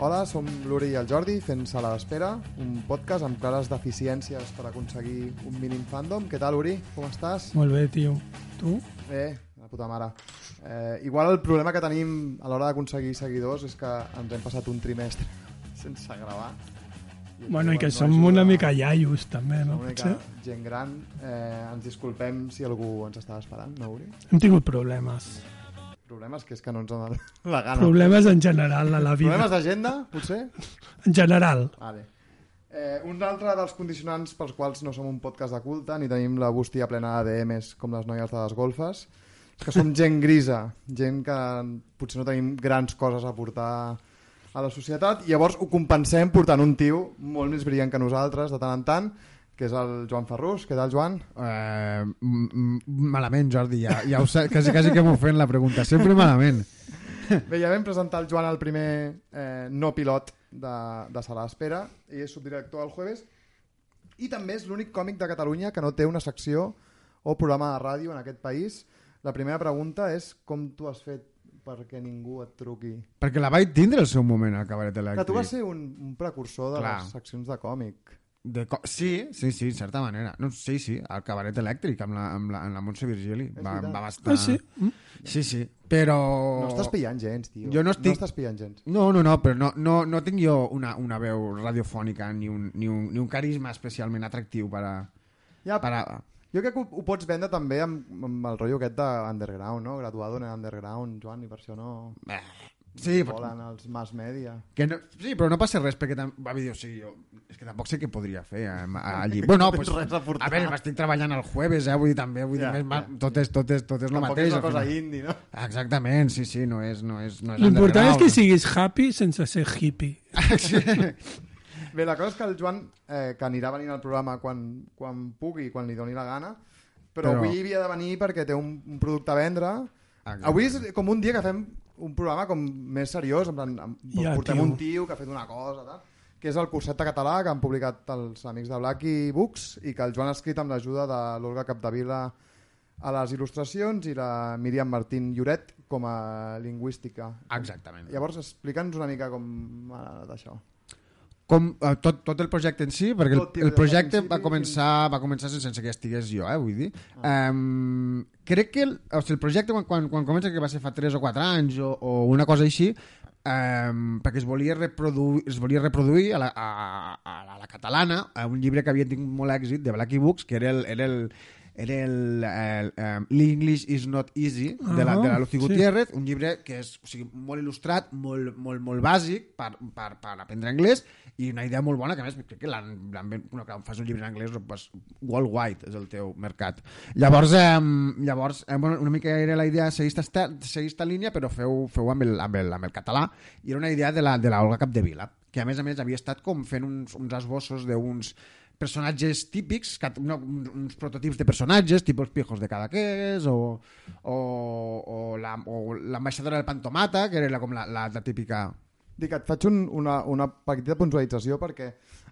Hola, som l'Uri i el Jordi fent Sala d'Espera, un podcast amb clares deficiències per aconseguir un mínim fandom. Què tal, Uri? Com estàs? Molt bé, tio. Tu? Bé, la puta mare. Eh, igual el problema que tenim a l'hora d'aconseguir seguidors és que ens hem passat un trimestre sense gravar. Bueno, i que no som ajuda- una mica iaios, també, no? Som una Potser? mica gent gran. Eh, ens disculpem si algú ens estava esperant, no, Uri? Hem tingut problemes. Problemes que és que no ens donen la gana. Problemes en general a la vida. Problemes d'agenda, potser? En general. Vale. Eh, un altre dels condicionants pels quals no som un podcast de culte ni tenim la bústia plena d'ADMs com les noies de les golfes és que som gent grisa, gent que potser no tenim grans coses a portar a la societat i llavors ho compensem portant un tio molt més brillant que nosaltres de tant en tant que és el Joan Ferrus. Què tal, Joan? Eh, malament, Jordi, ja, ja ho sé, quasi, quasi que m'ho fent la pregunta. Sempre malament. Bé, ja vam presentar el Joan el primer eh, no pilot de, de Sala d'Espera i és subdirector al Jueves i també és l'únic còmic de Catalunya que no té una secció o programa de ràdio en aquest país. La primera pregunta és com tu has fet perquè ningú et truqui. Perquè la vaig tindre el seu moment al cabaret elèctric. Que tu vas ser un, un precursor de Clar. les seccions de còmic. De co sí, sí, sí, en certa manera. No, sí, sí, al cabaret elèctric amb la, amb la, amb la Montse Virgili. Va, va bastar... Ah, sí? Mm? Sí, sí, però... No estàs pillant gens, tio. Jo no estic- No estàs pillant gens. No, no, no, però no, no, no tinc jo una, una veu radiofònica ni un, ni, un, ni un carisma especialment atractiu per a... Ja, Per a... Jo crec que ho, ho pots vendre també amb, amb el rotllo aquest d'underground, no? Graduado en underground, Joan, i per això no Eh, Sí, però, volen els mass media. que no, sí, però no passa res perquè tam... va dir, o sigui, jo, és que tampoc sé què podria fer eh, allí. Bueno, No pues, res a a veure, estic treballant el jueves, eh, vull dir també, vull Ja, dir, més, ja. tot és, tot és, tot és el Tampoc mateix. és una cosa final. indie, no? Exactament, sí, sí, no és, no és, no és L'important és que siguis happy sense ser hippie. Bé, la cosa és que el Joan, eh, que anirà venint al programa quan, quan pugui, quan li doni la gana, però, Però- avui havia de venir perquè té un, un producte a vendre. Exacte. Avui és com un dia que fem un programa com més seriós, en plan, amb, Ja, portem tio. un tio que ha fet una cosa, tal, que és el curset de català que han publicat els amics de Blacky Books i que el Joan ha escrit amb l'ajuda de l'Olga Capdevila a les il·lustracions i la Míriam Martín Lloret com a lingüística. Exactament. Llavors, explica'ns una mica com ha anat això. Com, eh, tot, tot el projecte en si, perquè el, el projecte va començar, va començar sense que estigués jo, eh, vull dir. Um, crec que el, o sigui, el projecte quan, quan, quan comença, que va ser fa 3 o 4 anys o, o una cosa així, um, perquè es volia reproduir, es volia reproduir a la, a, a, a la catalana a un llibre que havia tingut molt èxit de Blacky Books, que era el, era el, era el, el um, L'English is not easy de la, de la Lucy Ah, sí. Gutiérrez, un llibre que és o sigui, molt il·lustrat, molt, molt, molt bàsic per, per, per aprendre anglès i una idea molt bona que a més crec que l'han, bueno, quan fas un llibre en anglès pues, worldwide és el teu mercat llavors, eh, llavors eh, bueno, una mica era la idea seguir esta, seguir esta línia però feu, feu amb, el, amb, el, amb el català i era una idea de la, de la Olga Capdevila que a més a més havia estat com fent uns, uns esbossos d'uns personatges típics, no, uns prototips de personatges, tipus els pijos de Cadaqués o, o, o la- o l'ambaixadora del Pantomata, que era la, com la, la, la típica... Dic, et faig un, una, una petita puntualització perquè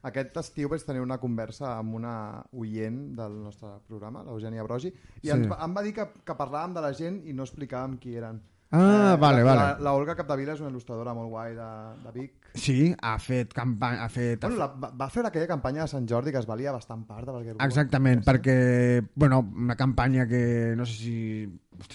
aquest estiu vaig tenir una conversa amb una oient del nostre programa, l'Eugènia Brogi, i Sí. ens, em va dir que, que parlàvem de la gent i no explicàvem qui eren. Ah, vale, la, vale. La, la Olga Capdevila és una il·lustradora molt guai de, de Vic. Sí, ha fet campanya... Ha fet, Bueno, la, va, va fer aquella campanya de Sant Jordi que es valia bastant part de. Exactament, perquè, bueno, una campanya que no sé si...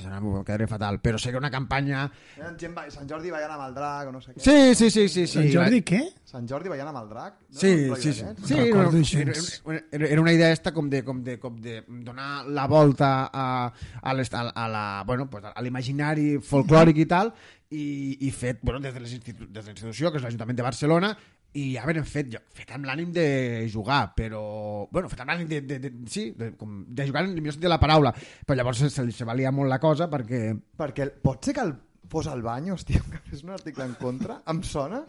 Ara m'ho quedaré fatal, però sé que una campanya... Eren gent, Sant Jordi ballant amb el drac o no sé què. Sí, sí, sí, sí. sí Sant Jordi, què? Sant Jordi ballant amb el drac? No? Sí, rotllo sí, sí. d'aquests? sí No no, era, era, era una idea esta com de, com de, com de donar la volta a, a, a, a la, bueno, pues a l'imaginari folclòric i tal, i, i fet bueno, des de les des de la institució, que és l'Ajuntament de Barcelona, i haver fet, jo- fet amb l'ànim de jugar, però... Bueno, fet amb l'ànim de, de, de, sí, de, com, de jugar en el millor sentit de la paraula, però llavors se, se, li- se valia molt la cosa perquè... Perquè el- pot ser que el fos al Baños, tio, que fes un article en contra? Em sona?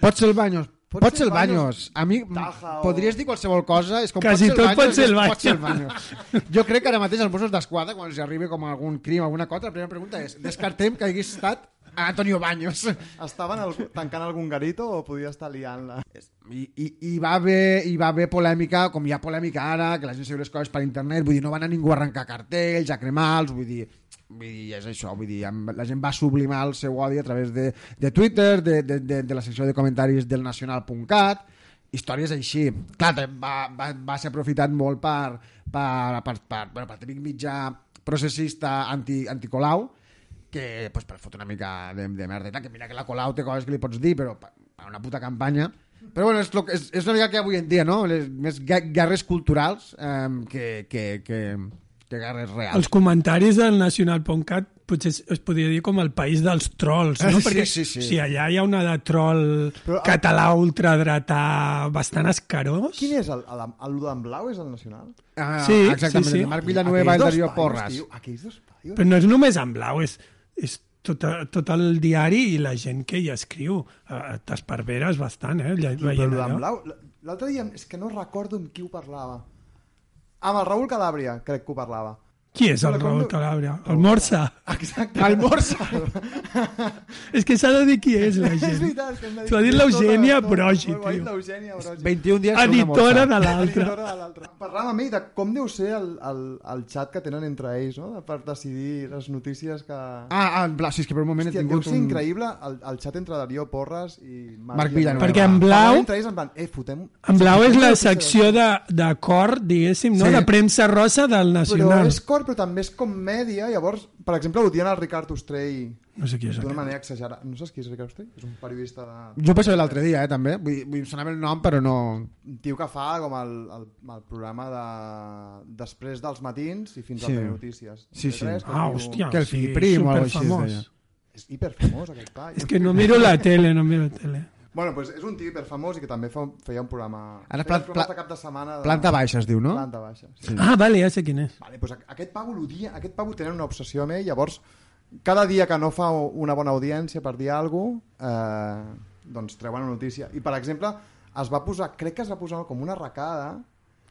Pot ser el Baños, Pot pot, ser el Baños, Baños. A mi Taja o- podries dir qualsevol cosa, és com Quasi pot ser el tot pot ser el Baños. Pot ser el Baños. Jo crec que ara mateix els Mossos d'Esquadra, quan els arribi com algun crim, alguna cosa, la primera pregunta és, descartem que hagués estat Antonio Baños. Estaven al, tancant algun garito o podia estar liant-la? I, i, i, va haver, I va haver polèmica, com hi ha polèmica ara, que la gent segueix les coses per internet, vull dir, no va anar ningú a arrencar cartells, a cremar-los, vull dir, Vull dir, és això, vull dir, la gent va sublimar el seu odi a través de, de Twitter, de, de, de, de la secció de comentaris del nacional.cat, històries així. Clar, va, va, va ser aprofitat molt per, per, per, per, bueno, per típic mitjà processista anti, anticolau, que pues, per fotre una mica de, de merdeta, que mira que la Colau té coses que li pots dir, però per, una puta campanya... Però bueno, és, lo, que- és, és una mica que avui en dia, no? Les, més gue- guerres culturals eh, que, que, que, que guerres reals. Els comentaris del nacional.cat potser es, es podria dir com el país dels trolls, no? Sí, Perquè sí, sí. si allà hi ha una de troll Però- català ultradretà bastant escarós... Quin és el, el, el, el blau? És el nacional? Ah, Sí, exactament, sí, sí. de Marc Villanueva i Darío Porras. Tio, aquells dos paios. Però no és només en blau, és, és tot, tot el diari i la gent que hi escriu. Uh, T'esparveres bastant, eh? lle- Però Veient blau, l'altre dia, és que no recordo amb qui ho parlava. Amb el Raül Calàbria, crec que ho parlava. Qui és el Però Raül Calàbria? El Morsa. Exacte. El Morsa. És que s'ha de dir qui és la és gent. veritat. De dir T'ho ha dit l'Eugènia. Brogi, Ho ha dit tio. l'Eugènia Brogi. 21 dies Editora morsa. de l'altre. Parlàvem amb ell de com deu ser el, el, el xat que tenen entre ells, no? Per decidir les notícies que... Ah, ah, en blau, sí, és que per un moment Hòstia, he deu tingut ser un... increïble el, el xat entre Darío Porras i Marc Villanueva. Perquè en blau- entre ells en plan, eh, fotem... En blau és la secció de, de cor, diguéssim, no? Sí. de premsa rosa del Però Nacional. és cor, però també és com mèdia. Llavors, per exemple, ho dient el Ricard Ostrell No sé qui és d'una manera exagerada. No saps qui és Ricard Ostrell? És un periodista de... Jo pensava l'altre dia, eh, també. Vull, vull sonava el nom, però no... Un tio que fa com el, el, el programa de... després dels matins i fins Sí. al Notícies. Sí, sí. TV3, que Ah, diu- hòstia, que el sí, fill prim o alguna cosa així. És hiperfamós aquest pa. És que no miro la tele, no miro la tele. Bueno, pues és un tio hiperfamós i que també fa, feia un programa... Ara pla- pla- de cap de setmana... De... Planta baixa es diu, no? Planta baixa, sí. Ah, vale, ja sé quin és. Vale, pues a- aquest pavo l'odia, aquest pavo tenen una obsessió amb ell, llavors cada dia que no fa una bona audiència per dir alguna cosa, eh, doncs treuen una notícia. I, per exemple, es va posar, crec que es va posar com una arracada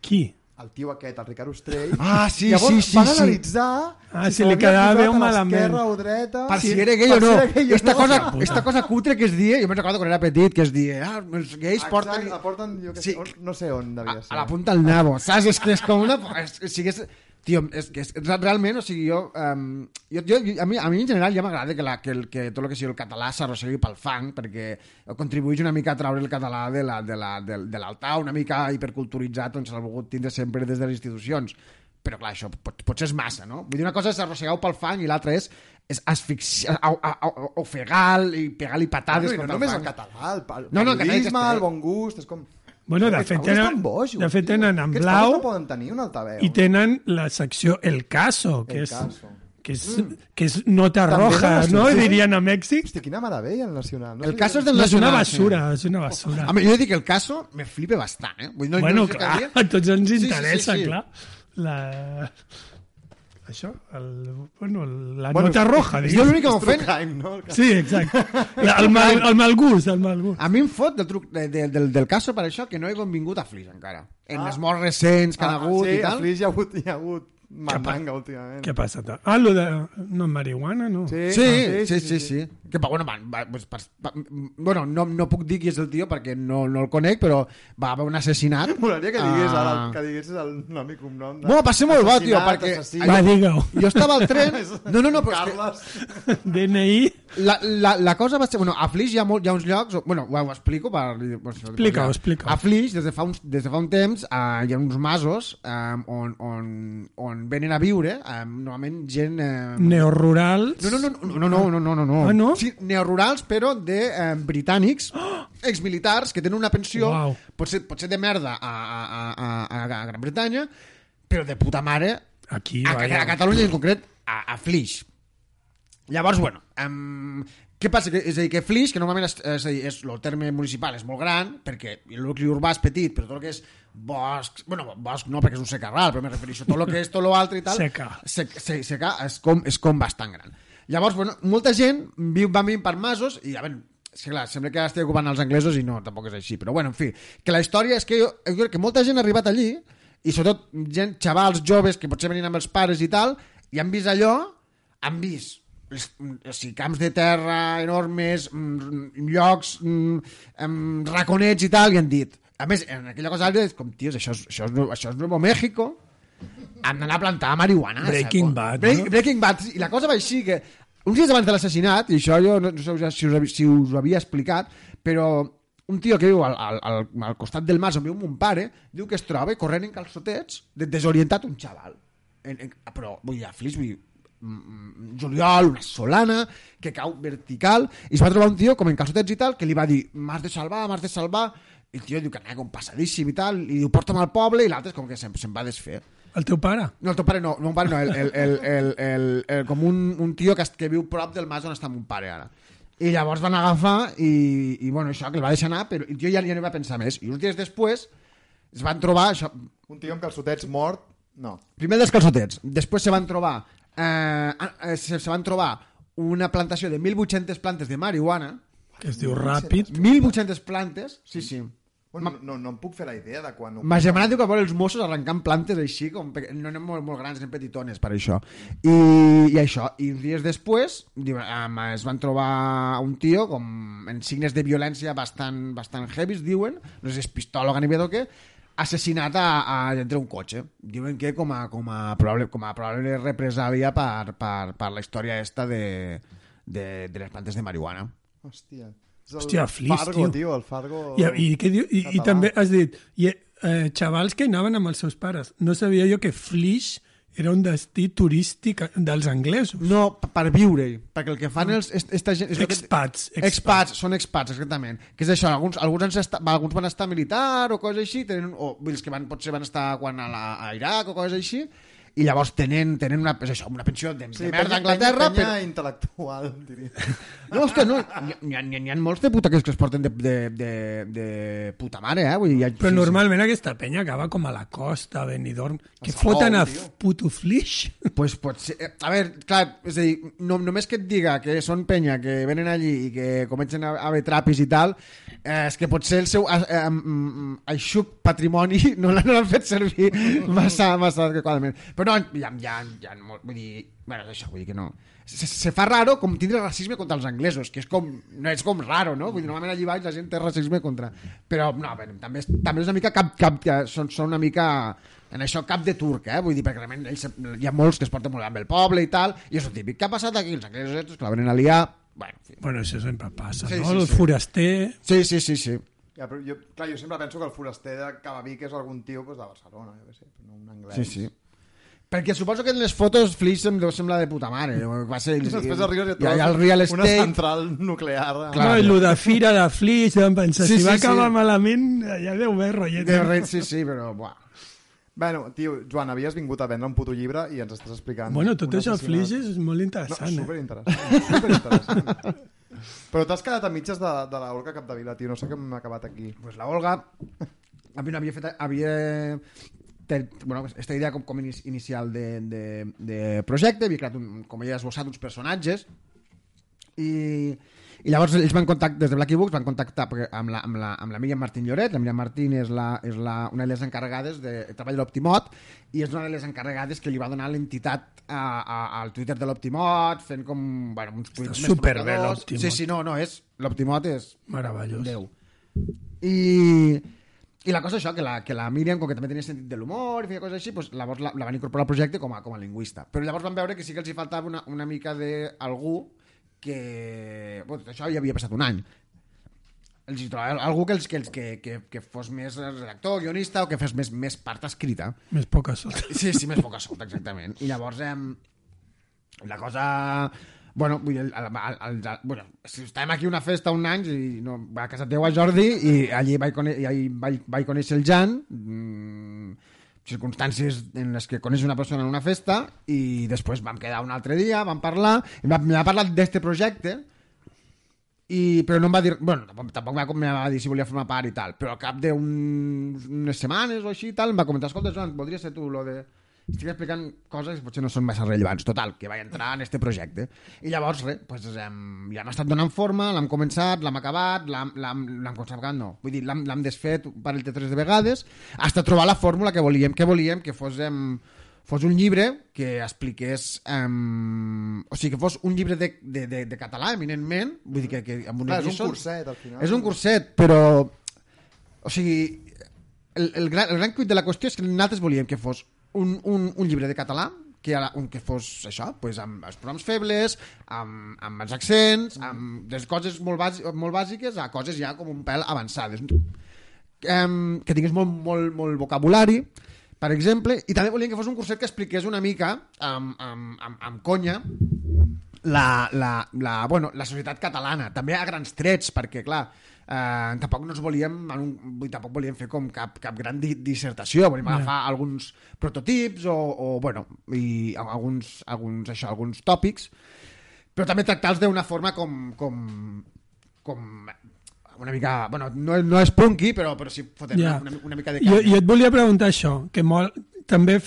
Qui? El tio aquest, el Ricard Ostrell. Ah, sí, Llavors sí, sí, van sí. analitzar Ah, si se li quedava bé o a malament. o dreta. Per si era gay o no. si gay esta, no. cosa, puta. esta cosa cutre que es dia, jo me'n recordo quan era petit, que es dia, ah, els gais Exacte, porten... porten, jo que Sí. sé, no sé on devia a, ser. a la punta del nabo, saps? És que és com una... És, o sigui, és, tio, és que és, realment, o sigui, jo, um, jo, jo, a, mi, a mi en general ja m'agrada que, la, que, el, que tot el que sigui el català s'arrossegui pel fang, perquè contribueix una mica a traure el català de la- de la- de de l'altar, una mica hiperculturitzat, on s'ha volgut tindre sempre des de les institucions. Però clar, això pot, potser és massa, no? Vull dir, una cosa és arrossegar-ho pel fang i l'altra és, és asfixiar, ofegar-lo i pegar-li patades no, i no contra només el català, el, el No, no, el periodisme, castellà. el bon gust, és com... Bueno, de fet, tenen, bojos, de fet tenen en blau no poden tenir un altaveu. i tenen la secció El Caso, que El és, Caso. que és, que és nota També roja, no? Dirien a Mèxic. Hòstia, quina meravella el Nacional. No El caso és del No, és una Nacional, basura, és una basura. A mi, jo dir que el caso me flipa bastant, eh? Vull dir, no, bueno, no clar, a tots ens Sí, sí, sí, interessa, sí. clar. La... Això, el, bueno, la Bueno, nota roja, Jo diguem. l'únic que És m'ofèn... no? Sí, exacte. El, mal, el mal gust, el mal gust. A mi em fot del, truc, de, de, del, del caso per això que no he convingut a Flix encara. En Ah. les morts recents que han hagut sí, i tal. a Flix hi ha hagut, hi ha hagut mandanga últimament. Què passa? Ah, lo de... No, marihuana, no? Sí, Sí, sí, sí, sí. Que, pa- bueno, va, va, pues, per, bueno no, no puc dir qui és el tio perquè no, no el conec, però va haver un assassinat. Molaria que digués Ah. ara, que diguessis el nom i cognom. de- Bueno, va ser molt bo, tio, perquè- assassí. Va, digue-ho. Jo estava al tren... No, no, no, però és que Carles. DNI... la, la, la cosa va ser... Bueno, a Flix hi ha, molt, hi ha uns llocs... Bueno, ho, ho explico per... Pues, Explica-ho, explica-ho. A Flix, des de fa, uns, des de fa un temps, uh, hi ha uns masos um, on, on, on venen a viure, um, normalment gent... Um, Neorurals... No, no, no, no, no, no, no, no, no. Ah, no? Sí, neorurals, però de eh, britànics, exmilitars, que tenen una pensió, Uau. potser, potser de merda a, a, a, a, a Gran Bretanya, però de puta mare Aquí, a, a, a Catalunya en concret a, a Flix. Llavors, bueno, um, què passa? Que, és a dir, que Flix, que normalment és, és, a dir, és, el terme municipal és molt gran, perquè el nucli urbà és petit, però tot el que és bosc, bueno, bosc no, perquè és un secarral, però me refereixo a tot el que és tot l'altre i tal, Seca. sec, se, seca és com, és com bastant gran. Llavors, bueno, molta gent viu, va vivint per masos i, a veure, que clar, sembla que estigui ocupant els anglesos i no, tampoc és així, però bueno, en fi, que la història és que jo, jo crec que molta gent ha arribat allí i sobretot gent, xavals joves que potser venien amb els pares i tal, i han vist allò, han vist o sigui, camps de terra enormes, mm, llocs mm, raconets i tal, i han dit, a més, en aquella cosa és com, tios, això és, això és, això és Nuevo México, han d'anar a plantar marihuana. Breaking? Bad, Break, no? Breaking Bad. I la cosa va així que uns dies abans de l'assassinat, i això jo no, no sé si us, si us ho havia explicat, però un tio que viu al, al, al, al costat del mas on viu mon pare, diu que es troba corrent en calçotets, de, desorientat un xaval. En, en, però, vull dir, a Flix, vull dir, mm, mm, juliol, una solana, que cau vertical, i es va trobar un tio com en calçotets i tal, que li va dir, m'has de salvar, m'has de salvar, i el tio diu que anava com passadíssim i tal, i diu, porta'm al poble, i l'altre com que se'n se va desfer. El teu pare? No, el teu pare no, no, pare no, el, el, el, el, el, el, com un, un tio que, que viu prop del mas on està mon pare ara. I llavors van agafar i, i bueno, això, que el va deixar anar, però jo ja, ja no hi va pensar més. I uns dies després es van trobar, això, Un tio amb calçotets mort, no. primer dels calçotets, després se van trobar eh, eh, se, se van trobar una plantació de 1.800 plantes de marihuana, Que es diu Ràpid. 1.800 plantes, sí, sí. Bueno, no, no em puc fer la idea de quan... ho- Ma germana diu que vol els Mossos arrencant plantes així, com pe... no anem molt, molt grans, anem petitones per això. I, i això, i dies després diu, um, es van trobar un tio com en signes de violència bastant, bastant heavy, diuen, no sé si és pistola o ganivet o què, assassinat a, a, dintre un cotxe. Diuen que com a, com a, probable, com a probable represàlia per, per, per la història esta de, de, de les plantes de marihuana. Hòstia. És el Hòstia, Flix, Fargo, tio. tio. el Fargo... I, i, què diu? I, I també has dit, i, eh, xavals que anaven amb els seus pares. No sabia jo que Flix era un destí turístic dels anglesos. No, per viure-hi, perquè el que fan els, est- esta gent... és el que- Expats, Expats. expats. són expats, exactament. Que és això, alguns, alguns, han estat, alguns van estar militar o coses així, tenen, o els que van, potser van estar quan a, la, a Iraq o coses així, i llavors tenen, tenen una, és això, una pensió de, de merda a Anglaterra, penya, però... intel·lectual, diria. No, hòstia, no, n'hi ha, ha, ha molts de puta que, que es porten de, de, de, de puta mare, eh? Vull dir, ha, Però normalment aquesta penya acaba com a la costa, a Benidorm, que Salou, foten a tio. puto Flix. Pues pot ser... eh, A veure, clar, és a dir, no, només que et diga que són penya, que venen allí i que comencen a, a haver trapis i tal, eh, és que potser el seu eh, eh, mm, aixuc patrimoni no l'han no l'han fet servir massa, massa adequadament. Però no, hi ha, hi ha, hi ha molt... Vull dir, bueno, és això, vull dir que no... Se, se fa raro com tindre racisme contra els anglesos, que és com, no és com raro, no? Vull dir, normalment allí baix la gent té racisme contra... Però, no, bé, també, és, també és una mica cap, cap, que són, són una mica en això cap de turc, eh? Vull dir, perquè realment ells, hi ha molts que es porten molt bé amb el poble i tal, i és el típic. Què ha passat aquí? Els anglesos estos que la venen a liar... Bueno, en fi. Bueno, això sempre passa, Sí, no? sí, el sí. foraster... Sí, sí, sí, sí. Ja, però jo, clar, jo sempre penso que el foraster de Cavavic és algun tio pues, de Barcelona, jo què sé, però no un anglès. Sí, sí. Perquè suposo que en les fotos Flix em deu semblar de puta mare. Va ser, I després arribes i et hi ha, el real una estate... central nuclear. Clar, Clar. no, i el de Fira de Flix, vam pensar, Sí, si va sí, sí. acabar malament, ja deu haver rotllet. De res, sí, sí, però... Buah. Bueno, tio, Joan, havies vingut a vendre un puto llibre i ens estàs explicant... Bueno, tot això. Flix és molt No, interessant, eh? superinteressant, superinteressant. Però t'has quedat a mitges de, de la Olga Capdevila, tio, no sé com hem acabat aquí. Pues la Olga a mi no havia fet... Havia... Ten, bueno, esta idea com, com inici- inicial de, de, de projecte, havia creat, un, com ha esbossat, uns personatges i, i llavors ells van contactar, des de Blacky Books van contactar amb la, amb la, amb la Míriam Martín Lloret, la Míriam Martín és, la, és la, una de les encarregades de treball de l'Optimot i és una de les encarregades que li va donar l'entitat al Twitter de l'Optimot fent com, bueno, uns tuits més superbé, l'Optimot. Sí, sí, no, no, és l'Optimot és Meravellós. Déu. I, i la cosa és això, que la, que la Míriam, com que també tenia sentit de l'humor i feia coses així, doncs, llavors la, la van incorporar al projecte com a, com a lingüista. Però llavors van veure que sí que els hi faltava una, una mica d'algú que... Bueno, això ja havia passat un any. Els hi trobava algú que, els, que, els, que, que, que fos més redactor, guionista o que fes més, més part escrita. Més poca solta. Sí, sí, més poca solta, exactament. I llavors, eh, la cosa... Bueno, vull dir, el, el, el, el, bueno, estàvem aquí una festa un any i no, va a casa teva a Jordi i allí vaig, cone i allí vaig, vaig conèixer el Jan mmm, circumstàncies en les que coneix una persona en una festa i després vam quedar un altre dia, vam parlar i va, va parlar d'este projecte i, però no em va dir bueno, tampoc, tampoc em va, dir si volia formar part i tal però al cap d'unes setmanes o així tal em va comentar, escolta Joan, podria ser tu lo de estic explicant coses que potser no són massa rellevants. Total, que vaig entrar en este projecte. I llavors res, pues, hem, ja hem estat donant forma, l'hem començat, l'hem acabat l'hem començat, no. Vull dir, l'hem desfet un parell de tres de vegades hasta trobar la fórmula que volíem que volíem que fos em, fos un llibre que expliqués um, o sigui, que fos un llibre de, de, de, de català eminentment. Vull dir que, que amb Clar, unes és un curset, al final. és un curset, però... O sigui, el, el, gran, el gran cuit de la qüestió és que nosaltres volíem que fos un, un, un llibre de català que, a la- un que fos això, pues, amb els pronoms febles, amb, amb els accents, amb des coses molt, bàs molt bàsiques a coses ja com un pèl avançades. Um, que tingués molt, molt, molt vocabulari, per exemple, i també volíem que fos un curset que expliqués una mica amb, amb, amb, amb conya la, la, la, bueno, la societat catalana, també a grans trets, perquè, clar, eh, tampoc no ens volíem, en un, vull tampoc volíem fer com cap, cap gran di, dissertació, volíem Ja. agafar alguns prototips o, o bueno, i alguns, alguns, això, alguns tòpics, però també tractar-los d'una forma com, com, com una mica, bueno, no, no és punky, però, però sí fotent Ja. una, una, mica de Jo, canya. jo et volia preguntar això, que molt, també,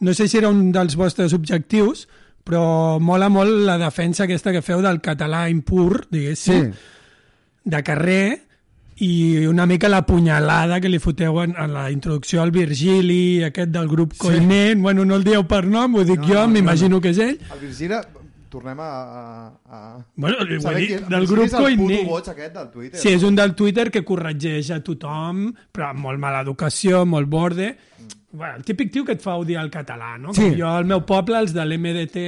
no sé si era un dels vostres objectius, però mola molt la defensa aquesta que feu del català impur, diguéssim, de carrer, i una mica la punyalada que li foteu en, en la introducció al Virgili, aquest del grup Coinent, bueno, no el dieu per nom, ho dic No, jo, no, m'imagino que és ell. El Virgili, tornem a... a, a... Bueno, ho he dit, qui del grup és el puto boig aquest del Twitter. Sí, és un del Twitter que corregeix a tothom, però amb molt mala educació, molt borde. Bueno, el típic tio que et fa odiar el català, no? Sí. Com jo al meu poble, els de l'MDT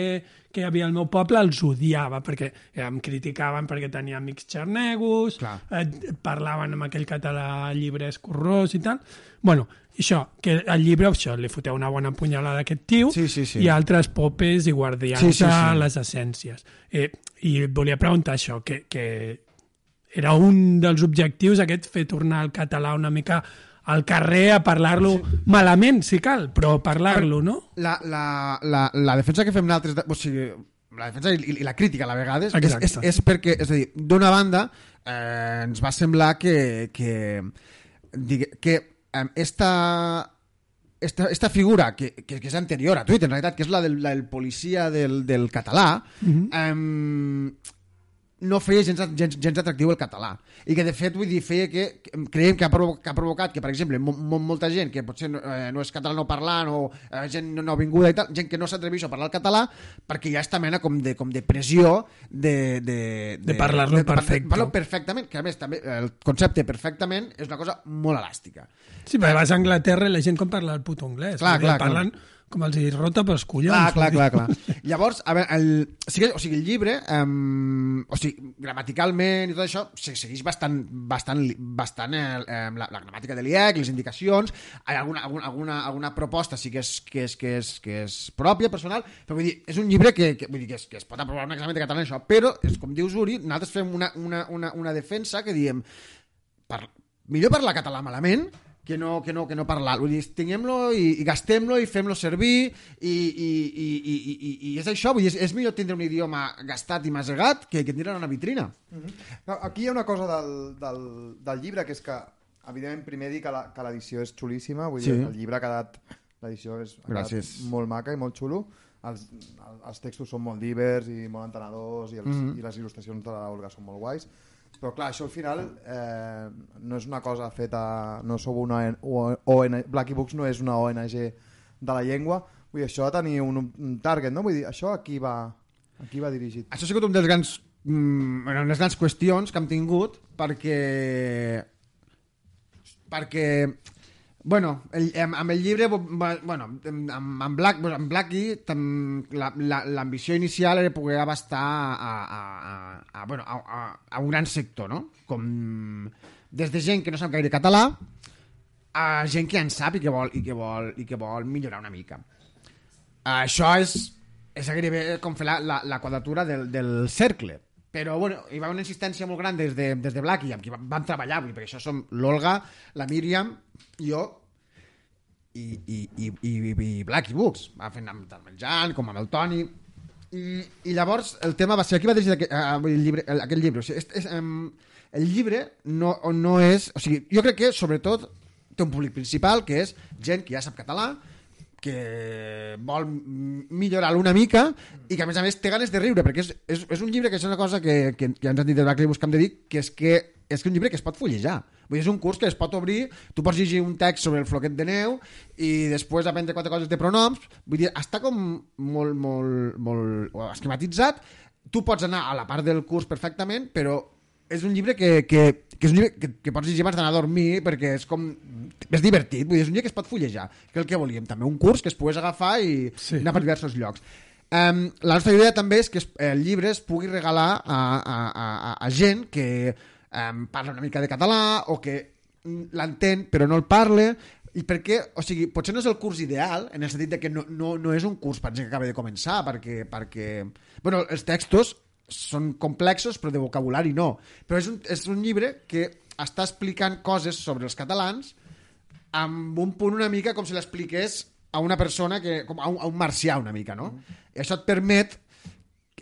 que hi havia al meu poble, els odiava, perquè em criticaven perquè tenia amics xarnegos, Clar. eh, parlaven amb aquell català llibre escorrós i tal. Bueno, això, que al llibre això, li foteu una bona punyalada a aquest tio Sí, sí, sí. i altres popes i guardians Sí, sí, sí. les essències. Eh, I volia preguntar això, que, que era un dels objectius aquest, fer tornar el català una mica al carrer a parlar-lo malament, si cal, però parlar-lo, no? la, la, la, la defensa que fem nosaltres, de, o sigui, la defensa i, i la crítica a la vegada és, és, és, és perquè, és a dir, d'una banda eh, ens va semblar que que, digue, que eh, esta, esta, esta figura que, que, que és anterior a Twitter, en realitat, que és la del, la del policia del, del català, eh, no feia gens, gens, gens atractiu el català i que de fet vull dir, feia que, creiem que ha, provo que ha provocat que per exemple mo, mo, molta gent que potser no, eh, no és català no parlant o eh, gent no, no vinguda i tal, gent que no s'atreveix a parlar el català perquè hi ha esta mena com de, com de pressió de, de, De parlar-lo perfecte. de parlar perfectament, que a més també el concepte perfectament és una cosa molt elàstica Sí, perquè vas a Anglaterra i la gent com parla el puto anglès. Clar, clar, clar. Parlen com els hi rota pels collons. Clar, clar, dir. clar, clar. Llavors, a veure, el, sí que, o sigui, el llibre, um, o sigui, gramaticalment i tot això, se- segueix bastant, bastant, bastant eh, eh, la, la gramàtica de l'IEC, les indicacions, alguna, alguna, alguna, alguna proposta sí que és, que, és, que, és, que és pròpia, personal, però vull dir, és un llibre que, que, vull dir, que, es, que es pot aprovar un examen de català això, però, és com dius Uri, nosaltres fem una, una, una, una defensa que diem, per, millor parlar català malament que no, que no, que no parlar vull dir, tinguem-lo i, i gastem-lo i fem-lo servir i, i, i, i, i, i, és això, vull dir, és, és millor tindre un idioma gastat i masegat que, que tindre una vitrina No, aquí hi ha una cosa del, del, del llibre que és que, evidentment, primer dir que la- que l'edició és xulíssima, vull dir, Sí. el llibre ha quedat... L'edició és ha quedat Gràcies. molt maca i molt xulo. Els, el- els textos són molt divers i molt entenedors i, els, Mhm. i les il·lustracions de l'Olga són molt guais. Però clar, això al final eh, no és una cosa feta... No sou una ONG... Blacky Books no és una ONG de la llengua. Vull dir, això ha de tenir un, un target, no? Vull dir, això aquí va, aquí va dirigit. això ha sigut un dels grans mm, unes grans qüestions que hem tingut perquè perquè Bueno, el, amb, amb el llibre, bueno, amb, amb, Black, amb Blackie, tam- la- la- l'ambició inicial era poder abastar a, a, a, a, bueno, a, a, a un gran sector, no? Com des de gent que no sap gaire català a gent que en sap i que vol, i que vol, i que vol millorar una mica. Això és, és gairebé com fer la, la, la quadratura del, del cercle. Però, bueno, hi va una insistència molt gran des de, des de Blacky, amb qui vam, vam treballar, dir, perquè això som l'Olga, la Míriam, jo i, i, i, i, i Blacky Books. Va fent amb, el Jan com amb el Toni. I, i llavors el tema va ser... Aquí va dirigir aquest, el llibre, aquest llibre. O sigui, és, és, um, el llibre no, no és... O sigui, jo crec que, sobretot, té un públic principal, que és gent que ja sap català, que vol millorar una mica i que a més a més té ganes de riure perquè és, és, és un llibre que és una cosa que, que, que ens han dit de Blackley que hem de dir que és que és que un llibre que es pot fullejar Vull dir, és un curs que es pot obrir tu pots llegir un text sobre el floquet de neu i després aprendre quatre coses de pronoms. Vull dir, està com molt, molt, molt esquematitzat. Tu pots anar a la part del curs perfectament però és un llibre que, que, que és un llibre que, que pots llegir abans d'anar a dormir perquè és com... és divertit, vull dir, és un llibre que es pot fullejar, que el que volíem. També un curs que es pogués agafar i Sí. anar per diversos llocs. Um, la nostra idea també és que es- el llibre es pugui regalar a, a, a, a gent que um, parla una mica de català o que l'entén però no el parla i perquè, o sigui, potser no és el curs ideal en el sentit de que no, no, no és un curs per gent que acaba de començar perquè, perquè bueno, els textos són complexos però de vocabulari no però és un, és un llibre que està explicant coses sobre els catalans amb un punt una mica com si l'expliqués a una persona que, com a un, a un marcià una mica, no? I això et permet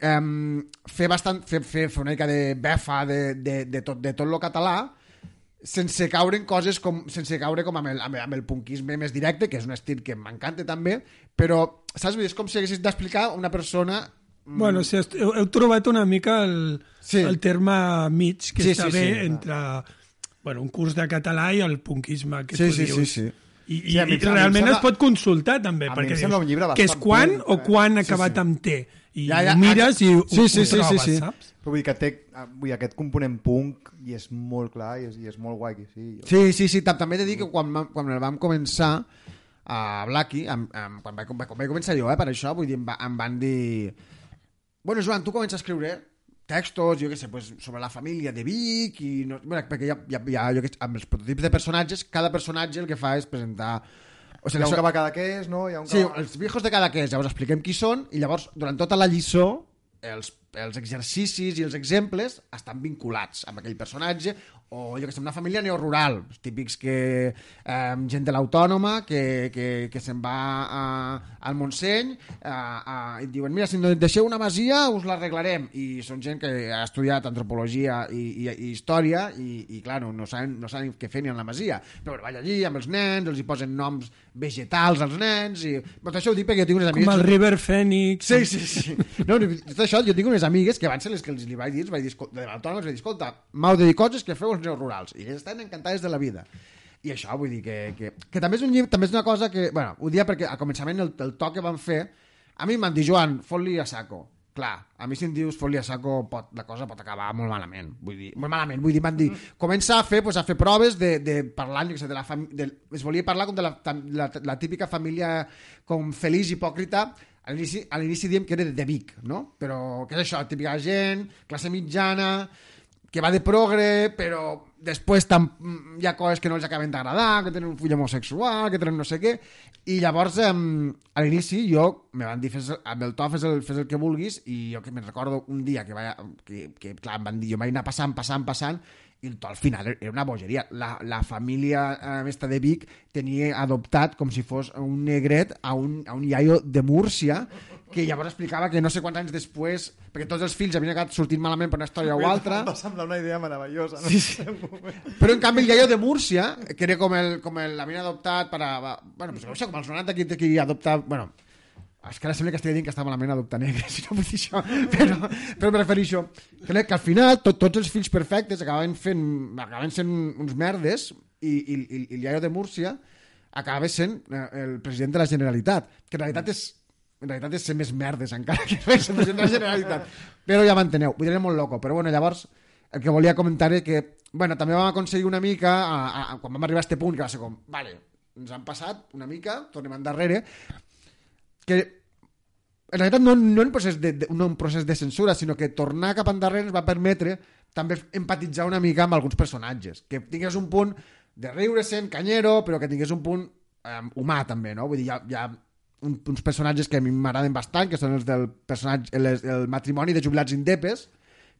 um, fer, bastant, fer, fer, fer una mica de befa de, de, de, tot, de tot lo català sense caure en coses com, sense caure com amb el, amb, el, amb el punkisme més directe, que és un estil que m'encanta també, però, saps? És com si haguessis d'explicar a una persona Bueno, si est- heu, heu trobat una mica el, Sí. el terme mig que Sí, està sí, bé sí. entre bueno, un curs de català i el punkisme que Sí, tu sí, dius. sí, sí. I, i, Sí, mi- i mi em realment sembla- es pot consultar també, perquè un llibre que és quan punk, o eh? quan ha Sí, acabat sí. amb T. I Ja, ja, ho mires i ho, sí, sí, ho sí, trobes, sí, sí. saps? Però vull dir que té ah, vull dir, aquest component punk i és molt clar i és, i és molt guai. Sí, jo... Sí, sí, sí, tam- també he de dir que quan, quan el vam començar a Blacky, amb, amb, quan, vaig, quan vaig començar jo, eh, per això, vull dir, em, va, em van dir... Bueno, Joan, tu comences a escriure textos, jo què sé, pues, sobre la família de Vic, i no, bueno, perquè hi hi ha, hi ha jo sé, amb els prototips de personatges, cada personatge el que fa és presentar... O Hi sigui, ha un que va cada que és, no? Hi ha un Sí, que va... els viejos de cada que és, llavors expliquem qui són i llavors durant tota la lliçó els, els exercicis i els exemples estan vinculats amb aquell personatge o jo que sé, una família neorural els típics que eh, gent de l'autònoma que, que, que se'n va a, al Montseny a, a, i diuen mira si ens deixeu una masia us l'arreglarem. I són gent que ha estudiat antropologia i, i, i història i, i clar, no, no, saben, no saben què fer ni en la masia. Però vaig allí amb els nens els hi posen noms vegetals als nens i però tot això ho dic perquè jo tinc unes amigues Com el River Phoenix. Sí, sí, sí. No, tot això, jo tinc unes amigues que van ser les que els li vaig dir, els vaig dir, escolta, de l'autònoma, els vaig dir, escolta, m'heu de dir coses que feu els neorurals. I elles estan encantades de la vida. I això, vull dir que, que, que també és un llibre, també és una cosa que, bueno, ho dia perquè al començament el, el to que van fer, a mi em van dir, Joan, fot-li a saco. Clar, a mi si em dius fot-li a saco, pot, la cosa pot acabar molt malament. Vull dir, molt malament, vull dir, m'han dit, comença a fer, pues, a fer proves de, de parlar, jo què sé, de la família... Es volia parlar com de la, la, la típica família com feliç, hipòcrita, a l'inici diem que era de, de Vic, no? Però què és això? Típica gent, classe mitjana, que va de progre, però després tam, mm, hi ha coses que no els acaben d'agradar, que tenen un full homosexual, que tenen no sé què, i llavors eh, a l'inici jo me van dir fes, amb el to fes el, fes el que vulguis i jo que me'n recordo un dia que, vaig, que, que clar, em van dir, jo vaig anar passant, passant, passant i el to al final era una bogeria la, la família eh, esta de Vic tenia adoptat com si fos un negret a un, a un iaio de Múrcia que llavors explicava que no sé quants anys després perquè tots els fills havien acabat sortint malament per una història o altra Em va semblar una idea meravellosa. No? Sí, sí. Però en canvi el iaio de Múrcia, que era com el, com el l'havien adoptat per a... Bueno, pues, no sé, com els 90 aquí, aquí adoptar... Bueno, és que ara sembla que estigui dient que està malament adoptar negres, si no vull dir això, però, però em refereixo que, que al final tot, tots els fills perfectes acabaven fent, acabaven sent uns merdes i, i, i, i l'Iaio de Múrcia acaba sent eh, el president de la Generalitat, que en realitat és en realitat és ser més merdes encara que res, el president de la Generalitat. Però ja m'enteneu, vull dir, molt loco. Però bueno, llavors el que volia comentar és que bueno, també vam aconseguir una mica, a, a, a, quan vam arribar a este punt, que va ser com, vale, ens han passat una mica, tornem endarrere, que en realitat no, no en procés de, de, no un procés de censura, sinó que tornar cap endarrere ens va permetre també empatitzar una mica amb alguns personatges, que tingués un punt de riure-se'n, canyero, però que tingués un punt eh, humà també, no? Vull dir, hi ha, hi ha un, uns personatges que a mi m'agraden bastant, que són els del personatge, el, el matrimoni de jubilats indepes,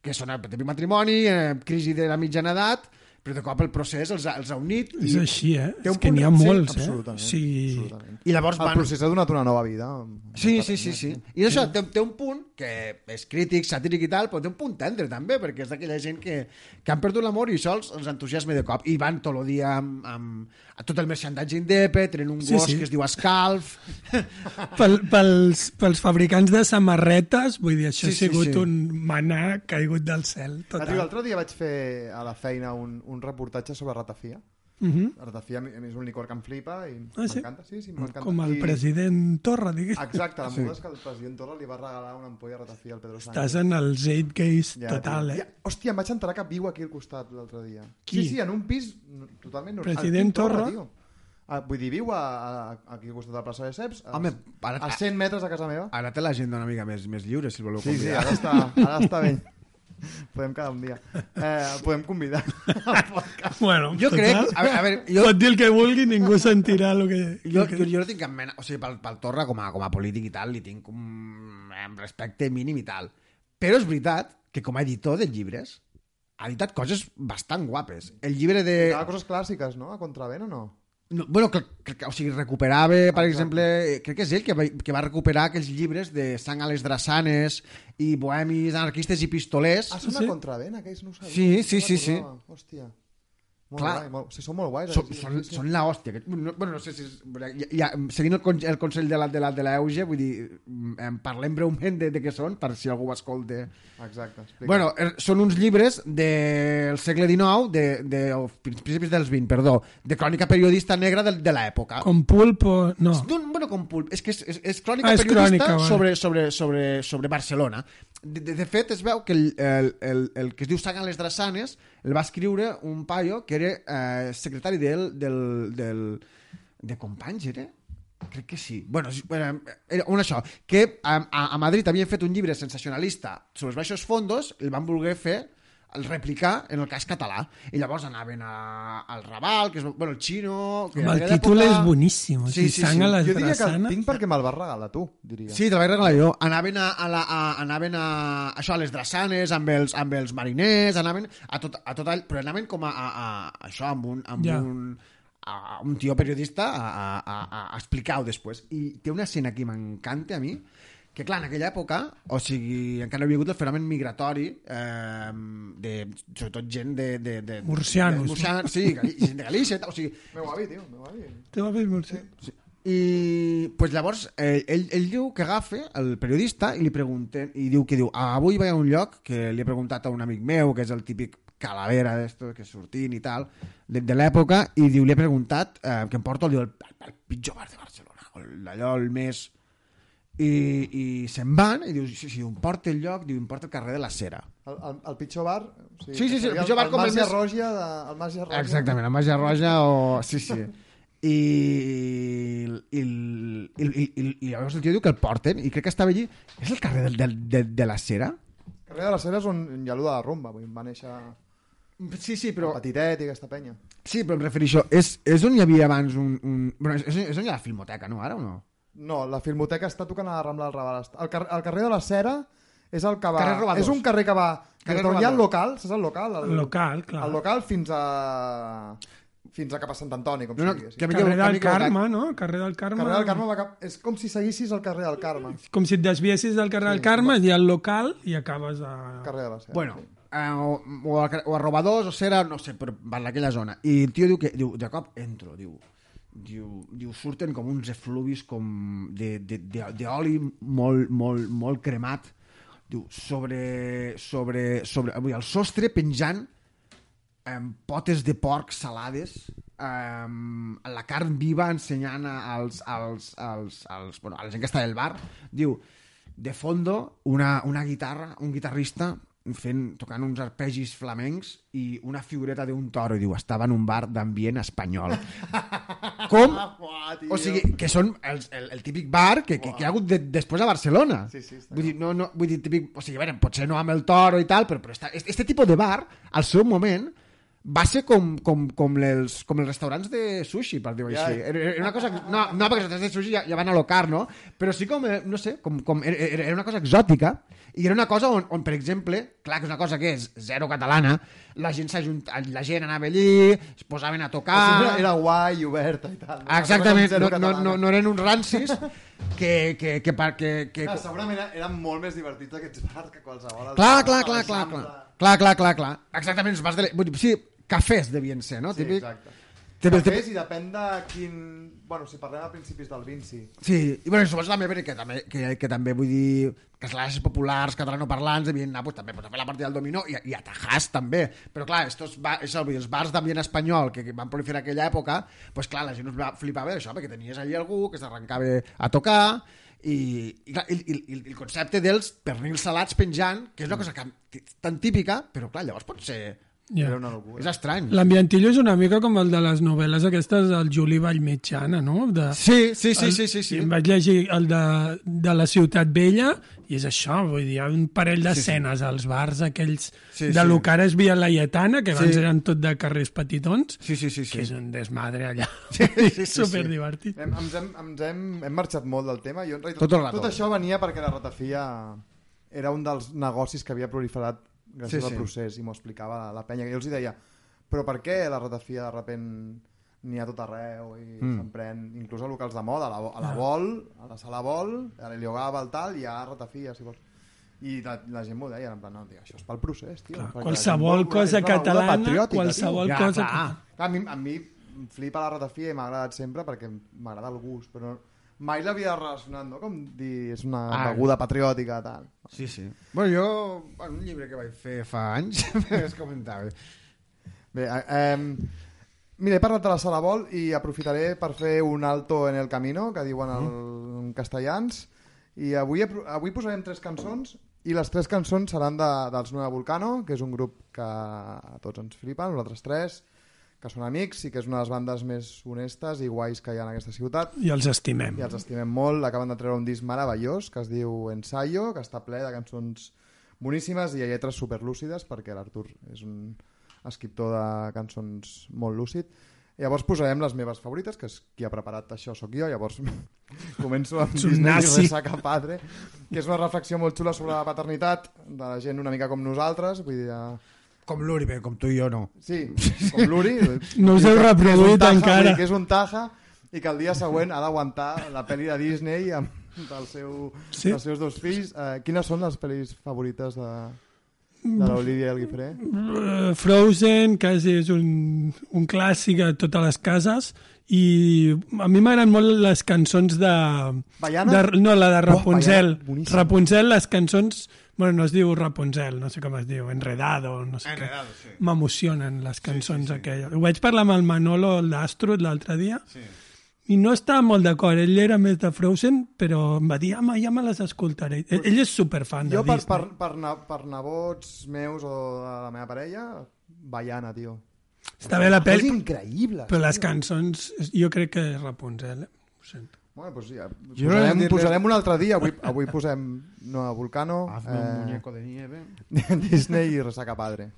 que són el matrimoni, eh, crisi de la mitjana edat, però de cop el procés els ha, els ha unit És i, així, eh? Té un És que n'hi ha punt- sí, molts, eh? Absolutament. Sí. absolutament. i llavors El van... procés ha donat una nova vida. Sí, sí, sí, sí. I això té, té un punt que és crític, satíric i tal, però té un punt tendre també, perquè és d'aquella gent que, que han perdut l'amor i això els, els entusiasma de cop. I van tot el dia amb, amb a tot el merchandatge indepe, tenen un Sí, gos sí. que es diu Escalf. Pel, pels, pels fabricants de samarretes, vull dir, això Sí, ha sí, sigut sí. un manà caigut del cel. Total. L'altre dia vaig fer a la feina un, un reportatge sobre ratafia Mhm. Ratafia a mi a mi és un licor que em flipa i Ah, sí? m'encanta. Sí, sí, m'encanta. Com el I... president Torra, digués. Exacte, la sí. és que el president Torra li va regalar una ampolla de ratafia al Pedro Sánchez. Estàs en el Zeitgeist total, tio. eh? Ja, hòstia, em vaig enterar que viu aquí al costat l'altre dia. Qui? Sí, sí, en un pis totalment... normal. President El Quim Torra? tio. Ah, vull dir, viu a, a, aquí al costat de la plaça de Ceps, a, Home, ara- a 100 metres de casa meva. Ara té l'agenda una mica més, més lliure, si el voleu Sí, sí, convidar. ara està, ara està bé. Podem quedar un dia. Eh, podem convidar. Bueno, Jo total, crec... A veure, a veure jo, Pot dir el que vulgui, ningú sentirà el que... jo, jo, jo no tinc cap mena... O sigui, pel, pel Torra, com a, com a polític i tal, li tinc un respecte mínim i tal. Però és veritat que com a editor de llibres ha editat coses bastant guapes. El llibre de... Cada coses clàssiques, no? A contravent o no? No, bueno, que, que, que, o sigui, recuperava, per exemple, eh, crec que és ell que va, que va recuperar aquells llibres de sang a les drassanes i bohemis, anarquistes i pistolers. Ah, són Sí? a contravent, aquells no ho sabia. Sí, sí, No sí, sí. Hòstia. Molt Clar. guai, molt... Sí, són molt guais. Són, són, sí, sí. són la hòstia. aquest- No, bueno, no sé si... És, ja, ja, seguint el, con- el consell de la, de la, de la Euge, vull dir, mm, em parlem breument de, de què són, per si algú ho escolta. Exacte, explica. Bueno, er, són uns llibres del segle XIX, de, de, o principis dels 20, perdó, de crònica periodista negra de, de l'època. Com pulpo... No. No, bueno, com pulp. És que és, és, és crònica Ah, és periodista crònica, vale. sobre, sobre, sobre, sobre Barcelona. De, de, de fet, es veu que el, el, el, el que es diu Sang a les Drassanes el va escriure un paio que era eh, secretari del, del, del, de Companys, era? Crec que sí. Bueno, bueno, era un això, que a, a Madrid havien fet un llibre sensacionalista sobre els baixos fondos, el van voler fer el replicar en el cas català i llavors anaven a, al Raval que és, bueno, el Xino que Home, el títol època- és boníssim. Sí, sigui, sí, sang sí. a les jo diria que el tinc perquè me'l vas regalar tu, diria. Sí, te'l vaig regalar jo. Anaven a, a, la, a, anaven a, això, a les drassanes, amb els, amb els mariners, anaven a tot, a tot all, però anaven com a, a, a això, amb un, amb Ja. un, a, un tio periodista a, a, a, a explicar-ho després. I té una escena que m'encanta a mi, que clar, en aquella època, o sigui, encara no havia hagut el fenomen migratori, eh, de, sobretot gent de... de, de Murcianos, De, murcianos, sí, gent de Galícia, o sigui, Meu avi, tio, meu avi. Te va fer molt sí. i pues llavors eh, ell, ell diu que agafa el periodista i li pregunten i diu que diu, ah, avui vaig a un lloc que li he preguntat a un amic meu que és el típic calavera d'esto que sortint i tal de, de l'època i diu, li he preguntat eh, que em porto diu, el, el, pitjor bar de Barcelona el- allò el més i, i se'n van i diu, sí, sí, em porta el lloc diu, em porta el carrer de la Cera El, el, el pitjor bar... O sigui, Sí, sí, sí, el seria pitjor bar com el Màgia més- Roja de, el Màgia Roja. Exactament, la màgia roja o... Sí, sí. I, i, i, i, i, i, i llavors el tio diu que el porten i crec que estava allí... És el carrer del, del, de, de la Cera? Carrer de les Ceres on hi ha allò de la rumba, vull dir, va néixer Sí, sí, però, Petitet i aquesta penya. sí, però em refereixo... És, és on hi havia abans un... un... Bueno, és, és on hi ha la filmoteca, no? Ara o no? No, la filmoteca està tocant a la Rambla del Raval. El, car el carrer de la Cera és el que va... Carrer Robadors. És un carrer que va... Carrer d'on hi ha el local, saps el local? El, El local, clar. El local fins a... fins a cap a Sant Antoni, com No, no, mi- Carrer del. Carme, no? Carrer del Carme. Carrer del Carme va cap... És com si seguissis el carrer del Carme. Com si et desviessis del carrer del Carme, hi ha el local i acabes a... Carrer de la Cera. Bueno, sí. eh, o, o, a, o a Robadors o Cera, no sé, però per aquella zona. I el tio diu que, diu, de cop entro, diu, diu, diu surten com uns efluvis com d'oli molt, molt, molt cremat. Diu, sobre, sobre, sobre dir, el sostre penjant amb potes de porc salades amb la carn viva ensenyant als, als, als, als, bueno, a la gent que està del bar. Diu, de fondo una, una guitarra, un guitarrista fent, tocant uns arpegis flamencs i una figureta d'un toro. I diu, estava en un bar d'ambient espanyol com? Tio. O sigui, que són el, el, el típic bar que, que, que hi ha hagut de, després a Barcelona. Sí, sí, està vull dir, no, no, vull dir, típic, o sigui, a veure, potser no amb el toro i tal, però, però esta, este, este tipus de bar, al seu moment, va ser com, com, com, els, com els restaurants de sushi, per dir-ho Ja. així. Era, era una cosa... No, no, perquè els restaurants de sushi ja, ja van a locar, no? Però sí com, eh, no sé, com, com era, era una cosa exòtica i era una cosa on, on, per exemple, clar que és una cosa que és zero catalana, la gent s'ajunta, la gent anava allí, es posaven a tocar... Era, era guai i oberta i tal. Ah, Exactament, no, no, no, no eren uns rancis que... que, que, que, que, que... Clar, segurament eren molt més divertits aquests bars que qualsevol. Clar, clar, clar, la clar, clar, clar, clar, clar, clar. Exactament, els bars de... Sí, cafès devien ser, no? Sí, Típic. exacte. Té- cafès i depèn de quin... Bueno, si parlem a principis del 20, sí. Sí, i bueno, suposo també perquè també, que, que també vull dir que les classes populars catalanoparlants devien anar pues, també pues, a fer la partida del dominó i, i a Tajàs també, però clar, estos ba això, els bars d'ambient espanyol que, que van proliferar aquella època, pues clar, la gent us va flipava d'això, perquè tenies allí algú que s'arrencava a tocar i, i, clar, i, i, i el concepte dels pernils salats penjant, que és una cosa que, tan típica, però clar, llavors pot ser... Ja. Era una locura. És estrany. L'ambientillo és una mica com el de les novel·les aquestes del Juli Vallmitjana, no? De, Sí, sí, sí, el- sí, sí, sí. Em vaig llegir el de, de la Ciutat Vella i és això, vull dir, hi ha un parell d'escenes als bars aquells Sí, de sí. lo que ara és Via Laietana, que abans Sí. eren tot de carrers petitons, Sí, sí, sí, sí. que és un desmadre allà. sí, sí, sí. Super divertit. Hem, ens hem, ens hem, hem marxat molt del tema. Jo, en realitat, Tot el rato. tot això venia perquè la ratafia era un dels negocis que havia proliferat gràcies Sí, al sí. procés i m'ho explicava la, la penya. I jo els hi deia, però per què la ratafia de repent n'hi ha tot arreu i mm. s'emprèn inclús a locals de moda, a la, a la Vol, a la sala Vol, a l'Heliogava, al tal, hi ha ratafia, si vols. I la, la gent m'ho deia, en plan, no, tio, això és pel procés, tio. Clar, qualsevol cosa catalana, patriòtica, tio. qualsevol Ja, cosa... clar. Clar, a mi, a mi flipa la ratafia i m'ha agradat sempre perquè m'agrada el gust, però mai l'havia relacionat, no? Com dir, és una Ah. beguda patriòtica, tal. Sí, sí. Bueno, jo, en un llibre que vaig fer fa anys, es comentava. Bé, eh, mira, he parlat de la sala Vol i aprofitaré per fer un alto en el camino, que diuen el, en castellans, i avui, avui posarem tres cançons i les tres cançons seran de, dels Nueva Vulcano, que és un grup que a tots ens flipa, nosaltres tres, que són amics i que és una de les bandes més honestes i guais que hi ha en aquesta ciutat. I els estimem. i els estimem molt. Acaben de treure un disc meravellós que es diu Ensayo, que està ple de cançons boníssimes i lletres superlúcides perquè l'Artur és un escriptor de cançons molt lúcid. Llavors posarem les meves favorites, que és qui ha preparat això sóc jo, llavors començo amb Disney i nazi. Resaca Padre, que és una reflexió molt xula sobre la paternitat de la gent una mica com nosaltres, vull dir, eh, Com l'Uri, bé, com tu i jo no. Sí, com l'Uri. No us heu reproduït encara. Que és un taja i que el dia següent ha d'aguantar la pel·li de Disney amb el seu, Sí. sí. els seus dos fills. Eh, quines són les pel·lis favorites de, de l'Olivia i el Guifré? Eh, Frozen, quasi és un, un clàssic a totes les cases i a mi m'agraden molt les cançons de... Baiana? de no, la de Rapunzel. Baiana, boníssima. Rapunzel, les cançons... Bueno, no es diu Rapunzel, no sé com es diu, Enredado, no sé Enredado, sí. què. M'emocionen les cançons sí, sí, sí. aquelles. Ho vaig parlar amb el Manolo, el d'Astrud, l'altre dia, Sí. i no estava molt d'acord. Ell era més de Frozen, però em va dir, home, ja me les escoltaré. Ell, ell és superfan de Jo, per, Disney. per, per, na, per nebots meus o de la meva parella, Baiana, tio. Està bé la És pel·li, increïble. però les cançons, jo crec que és Rapunzel, eh? Ho sento. Bueno, pues ja, posarem, no posarem un altre dia. Avui, avui posem Nueva Vulcano, Hazme un muñeco de nieve. Disney i Resaca Padre.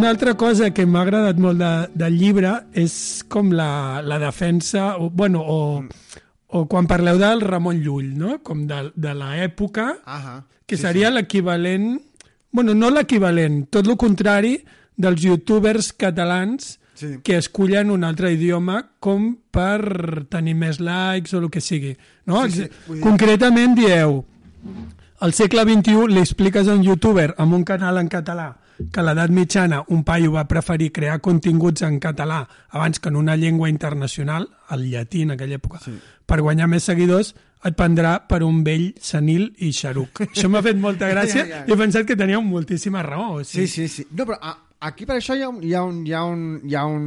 Una altra cosa que m'ha agradat molt de, del llibre és com la, la defensa, o, bueno, o, o quan parleu del Ramon Llull, no? com de, de l'època, que seria l'equivalent, bueno, no l'equivalent, tot el contrari dels youtubers catalans Sí. que escullen un altre idioma com per tenir més likes o el que sigui. No? Sí, sí, Concretament dieu, al segle XXI li expliques a un youtuber amb un canal en català que a l'edat mitjana un paio va preferir crear continguts en català abans que en una llengua internacional, el llatí en aquella època, sí. per guanyar més seguidors, et prendrà per un vell senil i xaruc. Això m'ha fet molta gràcia Ja, ja. i he pensat que teníeu moltíssima raó. O Sí, sigui, sí, sí. No, però a, aquí per això hi ha un... Hi ha un, hi ha un, hi ha un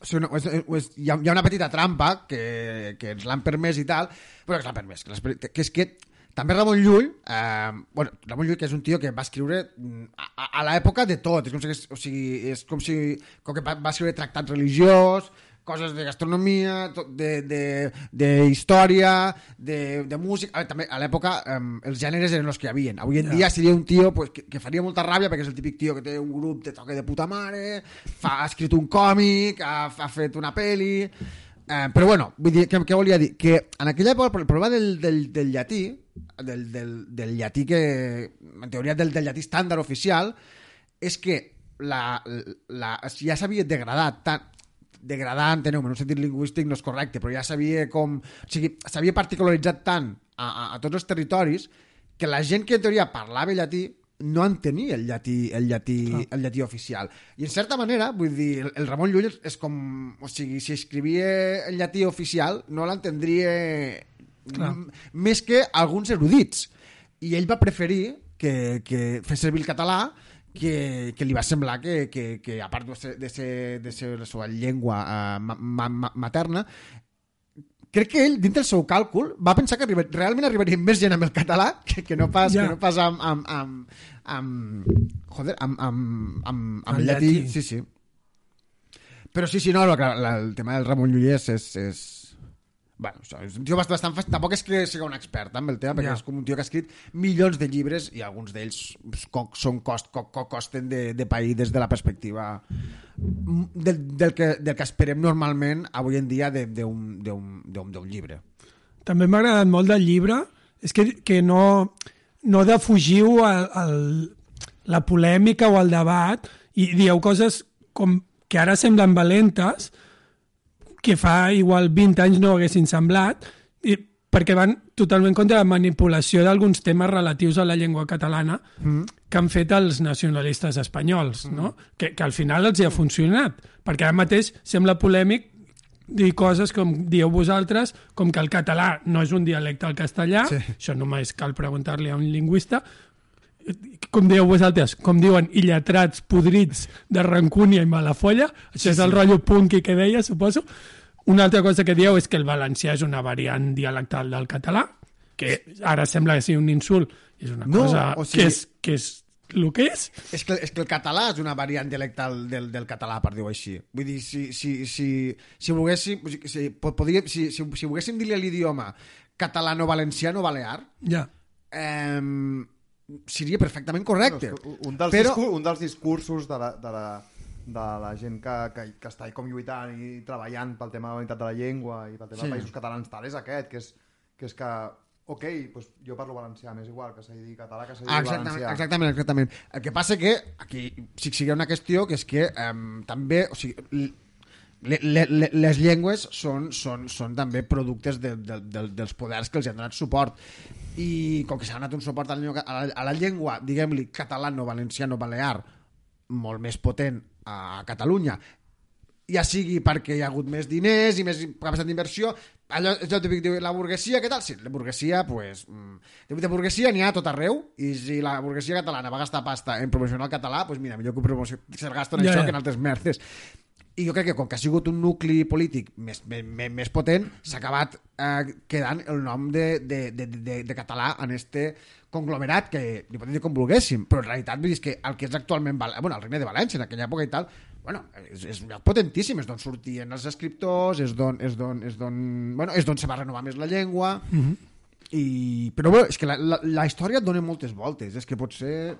o sigui, no, és, és, hi, ha, hi ha una petita trampa que, que ens l'han permès i tal, però que ens l'han permès, que, que és que també Ramon Llull, eh, bueno, Ramon Llull que és un tio que va escriure mm, a, a, a l'època de tot, és com si, o sigui, és com si com que va, va escriure tractat religiós, coses de gastronomia, de, de, de història, de, de música... A veure, també a l'època um, els gèneres eren els que hi havia. Avui en Ja. dia seria un tio pues, que, que faria molta ràbia perquè és el típic tio que té un grup de toque de puta mare, fa, ha escrit un còmic, ha, ha fet una peli... Eh, però bueno, vull dir, què, què volia dir? Que en aquella època el problema del, del, del llatí, del, del, del llatí que, en teoria del, del llatí estàndard oficial, és que la, la, ja s'havia degradat tant, degradar, enteneu en un sentit lingüístic no és correcte, però ja s'havia com... O sigui, s'havia particularitzat tant a, a, a tots els territoris que la gent que en teoria parlava llatí no entenia el llatí, el llatí, Ah. el llatí oficial. I en certa manera, vull dir, el, el Ramon Llull és, com... O sigui, si escrivia el llatí oficial no l'entendria més que alguns erudits. I ell va preferir que, que fes servir el català que, que li va semblar que, que, que a part de ser, de ser, de ser la seva llengua ma, ma, ma, materna, crec que ell, dintre del seu càlcul, va pensar que arriba, realment arribaria més gent amb el català que, que no pas, Ja. que no pas amb, amb, amb, amb, joder, amb, amb, amb, amb llatí. llatí. Sí, sí. Però sí, sí, no, el, el tema del Ramon Llull és... és, és... Bueno, això, és un tio bastant, bastant fàcil. Tampoc és que sigui un expert amb el tema, perquè Ja. és com un tio que ha escrit milions de llibres i alguns d'ells són cost, co, co, costen de, de pair des de la perspectiva mm, del, del, que, del que esperem normalment avui en dia d'un llibre. També m'ha agradat molt del llibre és que, que no, no defugiu el, el, la polèmica o el debat i dieu coses com que ara semblen valentes que fa igual 20 anys no haguessin semblat i, perquè van totalment contra la manipulació d'alguns temes relatius a la llengua catalana mm. que han fet els nacionalistes espanyols, mm. no? que, que al final els hi ha funcionat, perquè ara mateix sembla polèmic dir coses com dieu vosaltres, com que el català no és un dialecte del castellà, Sí. això només cal preguntar-li a un lingüista, com dieu vosaltres, com diuen illetrats podrits de rancúnia i malafolla, això sí, és el rotllo punky que deia, suposo. Una altra cosa que dieu és que el valencià és una variant dialectal del català, que ara sembla que sigui un insult, és una No, cosa o sigui- que, és, que és el que és. És que, és que el català és una variant dialectal del, del català, per dir-ho així. Vull dir, si, si, si, si volguéssim, si, po- podria, si, si, si volguéssim dir-li l'idioma catalano-valenciano-balear, Ja. eh, seria perfectament correcte. Un dels, Però- discur un dels discursos de la, de la, de la gent que, que, que està com lluitant i treballant pel tema de la unitat de la llengua i pel tema Sí. de països catalans tal és aquest, que és que, és que ok, doncs jo parlo valencià, m'és igual que s'hagi dit català que s'hagi dit Exactament, valencià. exactament, exactament. El que passa que aquí sí que sigui una qüestió que és que um, també, o sigui, les llengües són, són, són també productes de, de, de, dels poders que els han donat suport i com que s'ha donat un suport a la a la, llengua diguem-li, catalano-valenciano-balear molt més potent a Catalunya ja sigui perquè hi ha hagut més diners i més capacitat d'inversió, allò és el típic, diu, la burguesia, què tal? Sí, la burguesia, pues, mm, de burguesia n'hi ha a tot arreu, i si la burguesia catalana va gastar pasta en promocionar el català, pues mira, millor que promoció, se gasto en Ja, això ja. que en altres merdes. I jo crec que com que ha sigut un nucli polític més, més, més, potent, s'ha acabat eh, quedant el nom de, de, de, de, de català en este conglomerat que li podem dir com volguéssim, però en realitat vull dir que el que és actualment Val bueno, el Regne de València en aquella època i tal, bueno, és, és un lloc potentíssim, és d'on sortien els escriptors, és d'on és d'on és d'on bueno, és d'on se va renovar més la llengua. Mm -hmm. I... Però bueno, és que la, la, la història et dona moltes voltes, és que potser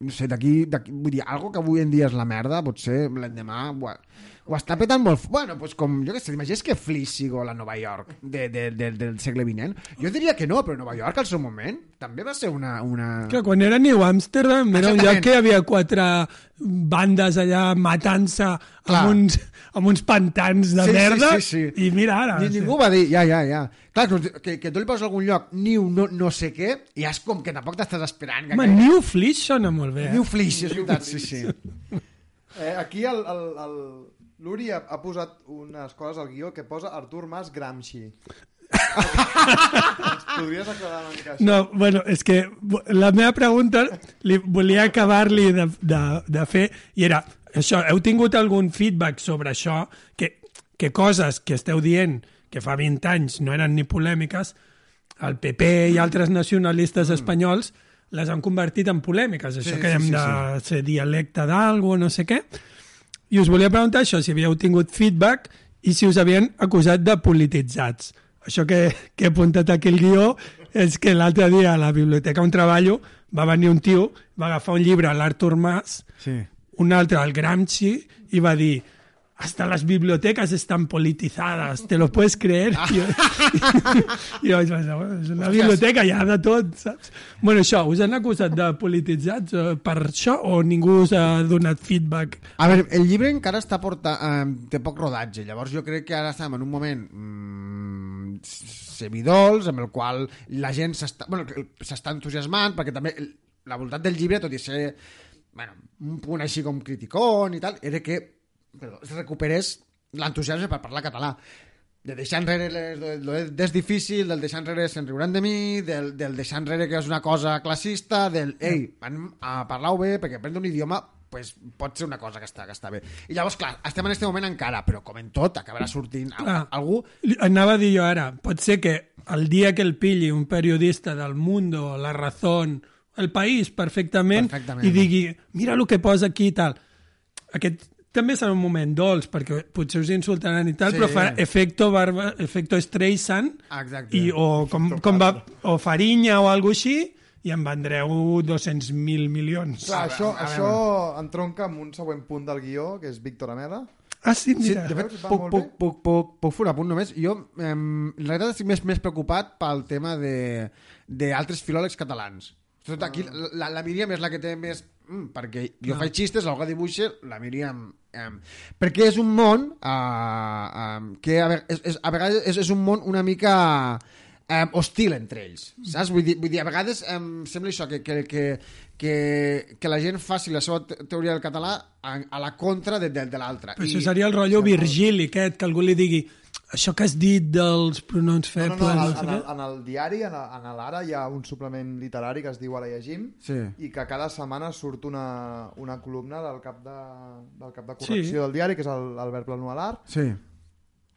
no sé, d'aquí, vull dir, algo que avui en dia és la merda, potser l'endemà ho, ho està petant molt... Bueno, pues com, jo què sé, t'imagines que Flix sigo la Nova York de, de, de, del segle XX? Jo diria que no, però Nova York al seu moment també va ser una... una... Que quan era New Amsterdam era un lloc que hi havia quatre bandes allà matant-se amb uns, amb uns pantans de Sí, sí, merda sí, sí. i mira ara. Ni, ningú va dir, ja, ja, ja. Clar, que, que, tu li poses a algun lloc New no, no sé què, i és com que tampoc t'estàs esperant. Que Home, que- New Fleet sona molt bé. New Eh? Flix, és veritat, sí, sí. Eh, aquí el, el, el, l'Uri ha, ha posat unes coses al guió que posa Artur Mas Gramsci. Ens podries aclarar una mica això? No, bueno, és que la meva pregunta li volia acabar-li de, de, de fer i era, això, heu tingut algun feedback sobre això? Que, que coses que esteu dient que fa 20 anys no eren ni polèmiques, el PP i altres nacionalistes espanyols les han convertit en polèmiques, això Sí, que sí, hem sí, de ser dialecte d'algú, no sé què. I us volia preguntar això, si havíeu tingut feedback i si us havien acusat de polititzats. Això que, que he apuntat aquí el guió és que l'altre dia a la biblioteca on treballo va venir un tio, va agafar un llibre l'Artur Mas, sí. un altre al Gramsci, i va dir hasta las bibliotecas están politizadas, ¿te lo puedes creer? Ah. I i vaig pensar, bueno, és una biblioteca, hi ha de tot, saps? Bueno, això, us han acusat de polititzats eh, per això o ningú us ha donat feedback? A veure, el llibre encara està porta, eh, té poc rodatge, llavors jo crec que ara estem en un moment mm, semidols, amb el qual la gent s'està bueno, s'està entusiasmant, perquè també la voluntat del llibre, tot i ser bueno, un punt així com criticón i tal, era que perdó, es recuperés l'entusiasme per parlar català de deixar enrere les, lo, és difícil, del deixar enrere se'n riuran de mi, del, del deixar enrere que és una cosa classista, del ei, anem a parlar-ho bé, perquè aprendre un idioma pues, pot ser una cosa que està, que està bé. I llavors, clar, estem en aquest moment encara, però com en tot, acabarà sortint Clar. algú... Anava a dir jo ara, pot ser que el dia que el pilli un periodista del Mundo, La Razón, El País, perfectament, Perfectament. i digui, mira el que posa aquí i tal. Aquest també serà un moment dolç, perquè potser us insultaran i tal, Sí. però farà efecto, barba, efecto Streisand, Exacte. i, o, com, com va, o Farinya o alguna així, i en vendreu 200.000 milions. Clar, A això, veure, a això entronca amb un següent punt del guió, que és Víctor Amela. Ah, sí, Sí, mira. de fet, puc, puc, puc, puc, puc fer un apunt només. Jo, eh, la veritat, estic més, més preocupat pel tema de- d'altres filòlegs catalans. Tot aquí, la, la Míriam és la que té més... Mm, perquè jo Clar. faig xistes, l'Olga dibuixa, la Míriam... Eh, perquè és un món eh, eh, que a, és, és, a vegades és, és un món una mica eh, hostil entre ells, saps? Vull dir, vull dir a vegades em sembla això, que, que, que, que, que la gent faci la seva te- teoria del català a, a la contra de, de, de l'altra. Però això seria el rotllo Virgili, aquest, que algú li digui això que has dit dels pronoms No, febles... no, no, no en, sé en, què". el, en el diari, en, el- en l'Ara, hi ha un suplement literari que es diu Ara llegim, Sí. i que cada setmana surt una, una columna del cap de, del cap de correcció Sí. del diari, que és el- l'Albert Planoalar, Sí.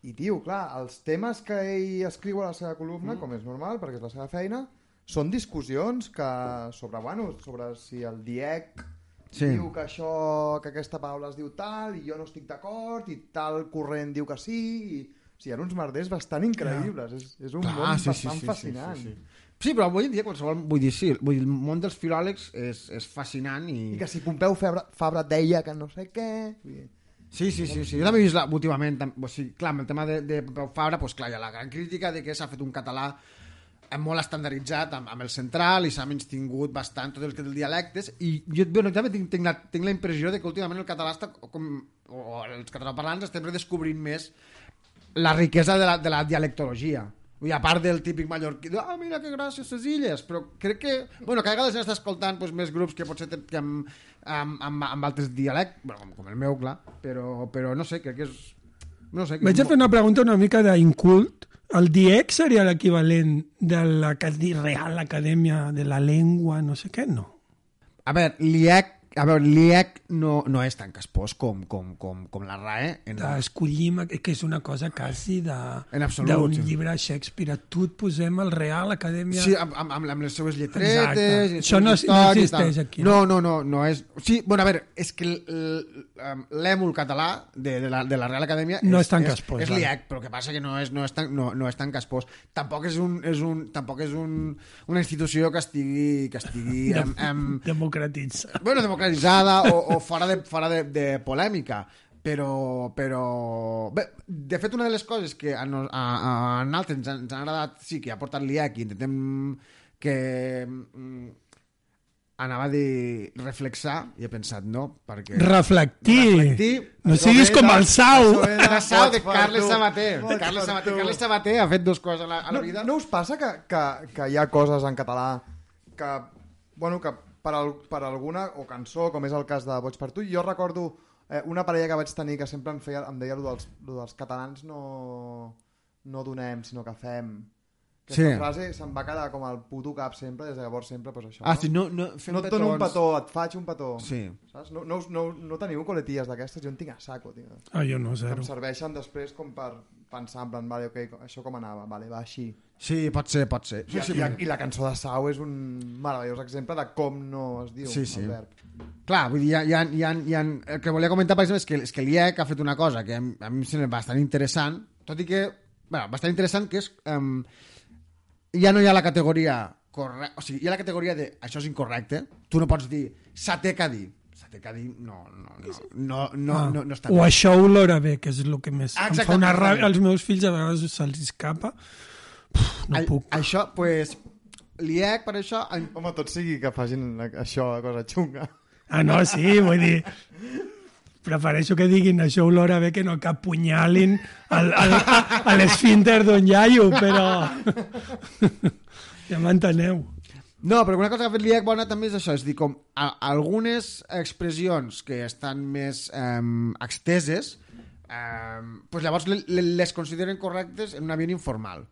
i, tio, clar, els temes que ell escriu a la seva columna, com és normal, perquè és la seva feina, són discussions que sobre, bueno, sobre si el DIEC Sí. diu que això, que aquesta paraula es diu tal, i jo no estic d'acord, i tal corrent diu que sí, i... O sigui, hi ha uns merders bastant increïbles. És, és un Clar, món sí, sí, bastant sí, sí, fascinant. sí, sí. Sí, però avui en dia qualsevol... Vull dir, sí, vull dir, el món dels filòlegs és, és fascinant i... I que si Pompeu Fabra, Fabra deia que no sé què... Vull dir, Sí, sí, sí, sí. Jo també he vist la, últimament, o sigui, clar, amb el tema de, de Pompeu Fabra, doncs clar, hi ha la gran crítica de que s'ha fet un català eh, molt estandarditzat amb, amb el central i s'ha menys tingut bastant tot el que és el dialectes i jo bueno, també tinc, tinc, la, tinc la impressió de que últimament el català està com, o els catalanoparlants estem redescobrint més la riquesa de la, de la dialectologia Vull dir, a part del típic mallorquí, ah, mira que gràcies les illes, però crec que, bueno, cada vegada està escoltant pues, més grups que potser que amb, amb, amb, amb altres dialectes, bueno, com, com el meu, clar, però, però no sé, crec que és... No sé, que Vaig a fer una pregunta una mica d'incult. El DIEC seria l'equivalent de la Real Acadèmia de la Llengua, no sé què, no? A veure, l'IEC a veure, l'IEC no, no és tan caspós com, com, com, com la RAE. En la... Escollim, que és una cosa quasi d'un sí. llibre Shakespeare. Tu et posem el Real Acadèmia... Sí, amb, amb, amb les seves lletretes... Exacte. Això no- no existeix aquí, No, no? no, no, és... Sí, bueno, a veure, és que l'èmul català de, de, la, de la Real Acadèmia No és tan caspós, És, vale. l'IEC, però que passa que no és, no és, tan, no, no és tan caspós. Tampoc és, un, és, un, tampoc és un, una institució que estigui, que estigui amb, amb, Democratitza. bueno, democratitzada o, o fora, de, fora de, de polèmica però, però... Bé, de fet, una de les coses que a, nos, a, a, a nosaltres ens, han- ens han agradat, sí, que ha portat l'IEC i intentem que... mm, anava a dir reflexar i he pensat no, perquè... Reflectir. Reflectir. No siguis com de- el Sau. La Sau de Carles. Sabater. Pots Carles Sabater. Carles Sabater ha fet dues coses a la, a la No, vida. no us passa que, que, que hi ha coses en català que, bueno, que per, al, per alguna o cançó, com és el cas de Boig per tu, jo recordo eh, una parella que vaig tenir que sempre em, feia, em deia lo dels, lo dels catalans no, no donem, sinó que fem. Aquesta Sí. frase se'm va quedar com al puto cap sempre, des de llavors sempre, pues això. Ah, no? sí, no, no, fem no et dono un petó, et faig un petó. Sí. Saps? No, no, no, no teniu coletilles d'aquestes? Jo en tinc a saco, tio. Ah, jo no, Que zero. em serveixen després com per pensar en plan, vale, ok, això com anava? Vale, va així. Sí, pot ser, pot ser. I, Sí, sí, i, I la cançó de Sau és un meravellós exemple de com no es diu Sí, sí. el verb. Clar, vull dir, hi ha, hi ha, hi ha, el que volia comentar, per exemple, és que, és que l'IEC ha fet una cosa que a, mi- a mi em sembla bastant interessant, tot i que, bueno, bastant interessant, que és, um, ja no hi ha la categoria correcte, o sigui, hi ha la categoria de això és incorrecte, tu no pots dir s'ha que dir, s'ha dir, no, no, no, no, no, Ah, no, no està o bé. això olora bé, que és el que més Ah, em fa exactament, una ràbia. exactament. Als meus fills a vegades se'ls escapa. Puf, no A- puc. Això, pues, l'IEC, per això, en- Home, tot sigui que facin això, cosa xunga. Ah, no, sí, vull dir... Prefereixo que diguin això olora bé que no que apunyalin a l'esfínter d'un iaio, però... ja m'enteneu. No, però una cosa que ha fet l'IEC bona també és això, és dir, com a, algunes expressions que estan més eh, exteses, eh, pues llavors le, le, les consideren correctes en un ambient informal.